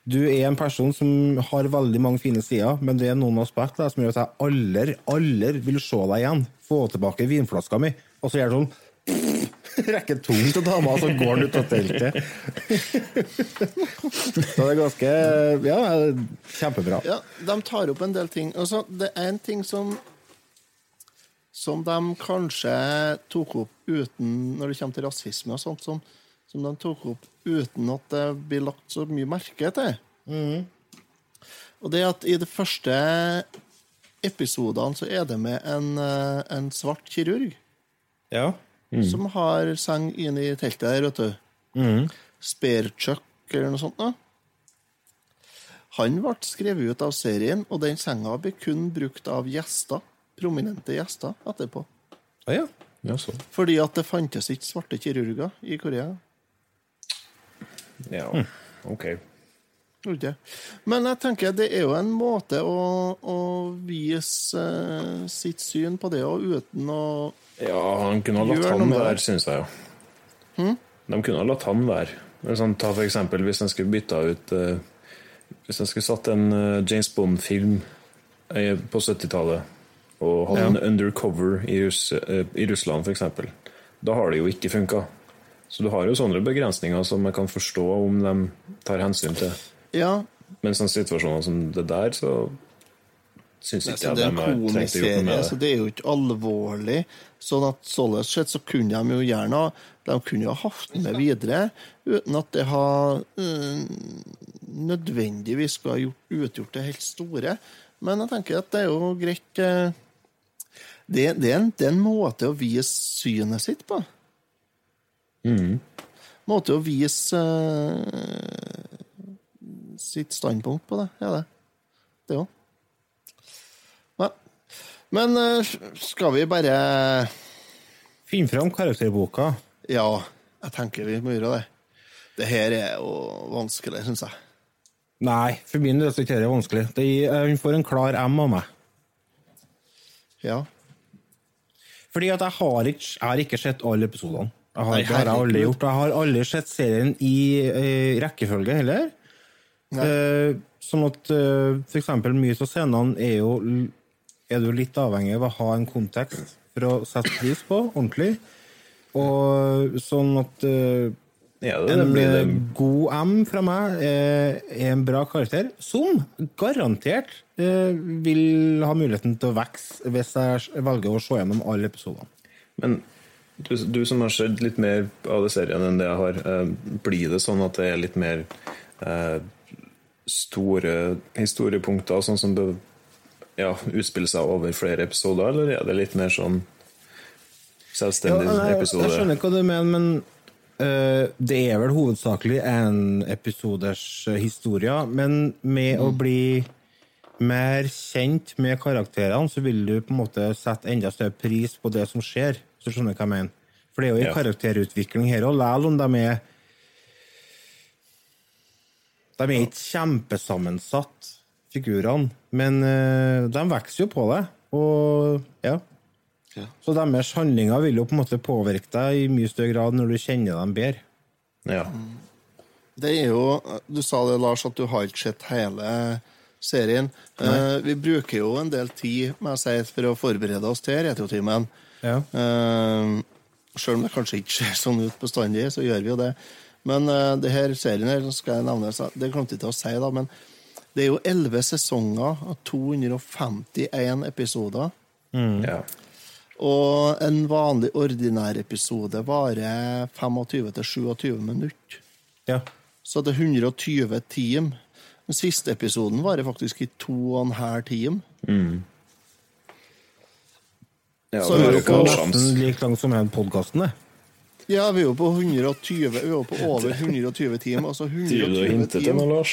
Du er en person som har veldig mange fine sider, men det er noen aspekter som gjør at jeg aldri, aldri vil se deg igjen. Få tilbake vinflaska mi. Og så gjør det sånn Rekker tungt til dama, så går han ut av teltet. så det er ganske Ja, kjempebra. Ja, de tar opp en del ting. Altså, det er en ting som som de kanskje tok opp uten Når det kommer til rasisme og sånt, som, som de tok opp uten at det blir lagt så mye merke til. Og det at i de første episodene så er det med en, eh, en svart kirurg Ja. som har seng inne i teltet der, vet du. Mm. Sparechuck eller noe sånt. Da. Han ble skrevet ut av serien, og den senga ble kun brukt av gjester, prominente gjester etterpå. Ah, ja. Ja, så. Fordi at det fantes ikke svarte kirurger i Korea. Ja. ok. Okay. Men jeg tenker det er jo en måte å, å vise uh, sitt syn på det, og uten å Ja, han kunne ha latt han være, syns jeg jo. De kunne ha latt han være. Sånn, ta for eksempel hvis en skulle bytta ut uh, Hvis en skulle satt en uh, James Bond-film på 70-tallet og hatt en undercover i, Russ, i Russland, f.eks., da har det jo ikke funka. Så du har jo sånne begrensninger som jeg kan forstå om de tar hensyn til. Ja, Men sånne situasjoner som det der, så syns ikke altså, jeg de har trengt å gjøre noe med det. så det. det er jo ikke alvorlig. Sånn at således sett så kunne de jo gjerne De kunne jo ha hatt med videre uten at det har øh, nødvendigvis skulle ha gjort, utgjort det helt store. Men jeg tenker at det er jo greit øh, det, det, er en, det er en måte å vise synet sitt på. Måte å vise uh, sitt standpunkt på det, er det. Det òg. Ja. Men uh, skal vi bare Finn fram karakterboka. Ja, jeg tenker vi må gjøre det. Det her er jo vanskelig, syns jeg. Nei, for min del er ikke det vanskelig. Det gir- Han får en klar M av meg. Ja. Fordi at jeg har ikke, jeg har ikke sett alle episodene. Jeg har, Nei, det har jeg aldri gjort. Jeg har aldri sett serien i eh, rekkefølge heller. Eh, sånn at eh, eksempel mye av scenene er jo er du litt avhengig av å ha en kontekst for å sette pris på ordentlig. Og sånn at eh, Ja, det, det en blir det. eh, god M fra meg er, er en bra karakter, som garantert eh, vil ha muligheten til å vokse hvis jeg velger å se gjennom alle episodene. Men du, du som har sett litt mer av det serien enn det jeg har, eh, blir det sånn at det er litt mer eh, store historiepunkter, sånn som bør ja, utspiller seg over flere episoder, eller er det litt mer sånn selvstendig Ja, jeg, episode? jeg skjønner hva du mener, men eh, det er vel hovedsakelig en episoders historie. Men med Mm. å bli mer kjent med karakterene, så vil du på en måte sette enda større pris på det som skjer. Så skjønner hva jeg mener. For det er jo en Ja. karakterutvikling her òg, selv om de er De er ikke kjempesammensatt, figurene, men eh, de vokser jo på det. Og ja. Ja. Så deres handlinger vil jo på en måte påvirke deg i mye større grad når du kjenner dem bedre. Ja. Det er jo Du sa det, Lars, at du har ikke sett hele serien. Eh, vi bruker jo en del tid med å si, for å forberede oss til Retrotimen. Ja. Uh, selv om det kanskje ikke ser sånn ut bestandig, så gjør vi jo det. Men uh, det her serien her, skal jeg nevne så Det glemte jeg ikke å si, da, men det er jo elleve sesonger av 251 episoder. ja. Og en vanlig ordinær episode varer 25-27 minutter. ja. Så det er 120 team. Den siste episoden varer faktisk i to og en halv time. Ja Så er det jo. Nesten like lang som den podkasten, det. Ja, vi er jo på 120, vi er jo på over 120 timer. Altså Driver du 120 timer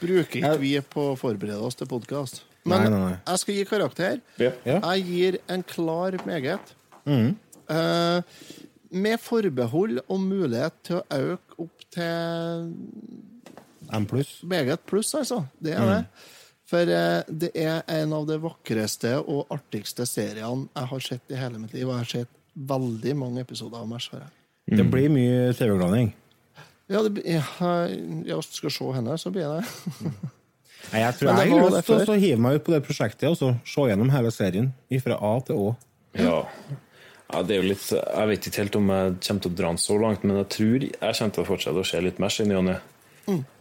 bruker ikke vi på å forberede oss til podkast. Men nei, nei. jeg skal gi karakter. Ja. Jeg gir en klar meget. Mm. Uh, med forbehold og mulighet til å øke opp til M pluss. meget pluss, altså. Det er det. For eh, det er en av de vakreste og artigste seriene jeg har sett i hele mitt liv. Og jeg har sett veldig mange episoder av Mesh. Mm. Det blir mye TV-glaning. Ja, det, jeg, jeg skal se henne, så blir det Nei, Jeg tror jeg har det lyst til å hive meg ut på det prosjektet og så se gjennom hele serien fra A til Å. Ja. ja, det er jo litt Jeg vet ikke helt om jeg kommer til å dra den så langt, men jeg tror jeg kommer til å fortsette å se litt Mesh i ny og ne.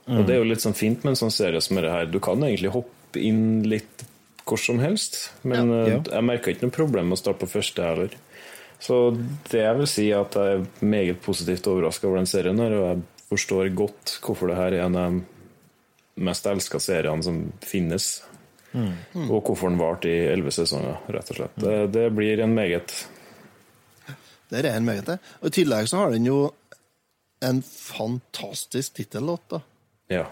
Og det er jo litt sånn fint med en sånn serie som dette her. Du kan egentlig hoppe inn litt hvor som helst. Men ja. Ja. jeg merka ikke noe problem med å starte på første heller. Så det jeg vil si, er at jeg er meget positivt overraska over den serien. her, Og jeg forstår godt hvorfor det her er en av de mest elska seriene som finnes. Og hvorfor den varte i elleve sesonger, rett og slett. Det, det blir en meget Det er en meget det. Og I tillegg så har den jo en fantastisk tittellåt, da. Ja.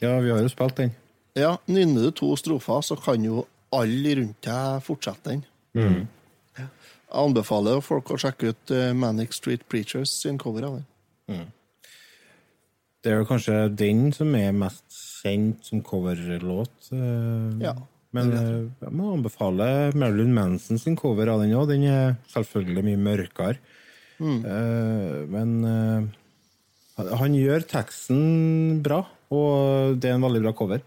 Ja, vi har jo spilt den. Ja, Nynner du to strofer, så kan jo alle rundt deg fortsette den. Mm. Jeg anbefaler folk å sjekke ut eh, Manic Street Preachers sin cover av den. Det er jo kanskje den som er mest kjent som coverlåt. eh, Ja, Men eh, jeg må anbefale Marilyn Manson sin cover av den òg. Den er selvfølgelig mye mørkere. Mm. men han gjør teksten bra, og det er en veldig bra cover.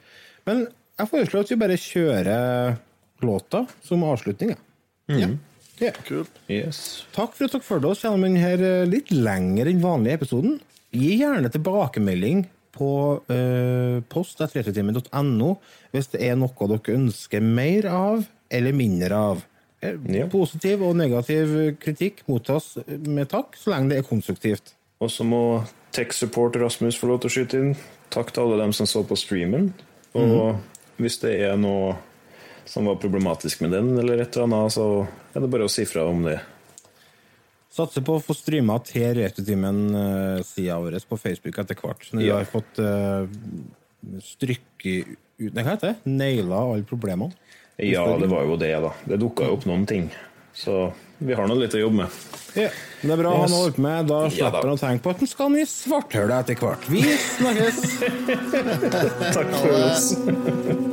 Men jeg foreslår at vi bare kjører låta som avslutning. Ja. Ja. Kult. Yes. Takk for at dere fulgte oss gjennom denne litt lengre enn vanlige episoden. Gi gjerne tilbakemelding på uh, post.retrotimen.no hvis det er noe dere ønsker mer av eller mindre av. Eh, Ja. Positiv og negativ kritikk mottas med takk, så lenge det er konstruktivt. Og så må Tech Support Rasmus få lov til å skyte inn. Takk til alle dem som så på streamen. Og hvis det er noe som var problematisk med den, eller et eller annet, så er det bare å si fra om det. Satser på å få streama til Retrotimen-sida vår på Facebook etter hvert. Når vi Ja. har fått uh, strykke ut hva heter det? Naila alle problemene. Ja, det var jo det, da. Det dukka jo opp noen ting. Så vi har nå litt å jobbe med. Ja, det er bra Yes. han har holdt med. Da slipper han å tenke på at han skal ned i svarthølet etter hvert. Vi snakkes! Takk for oss.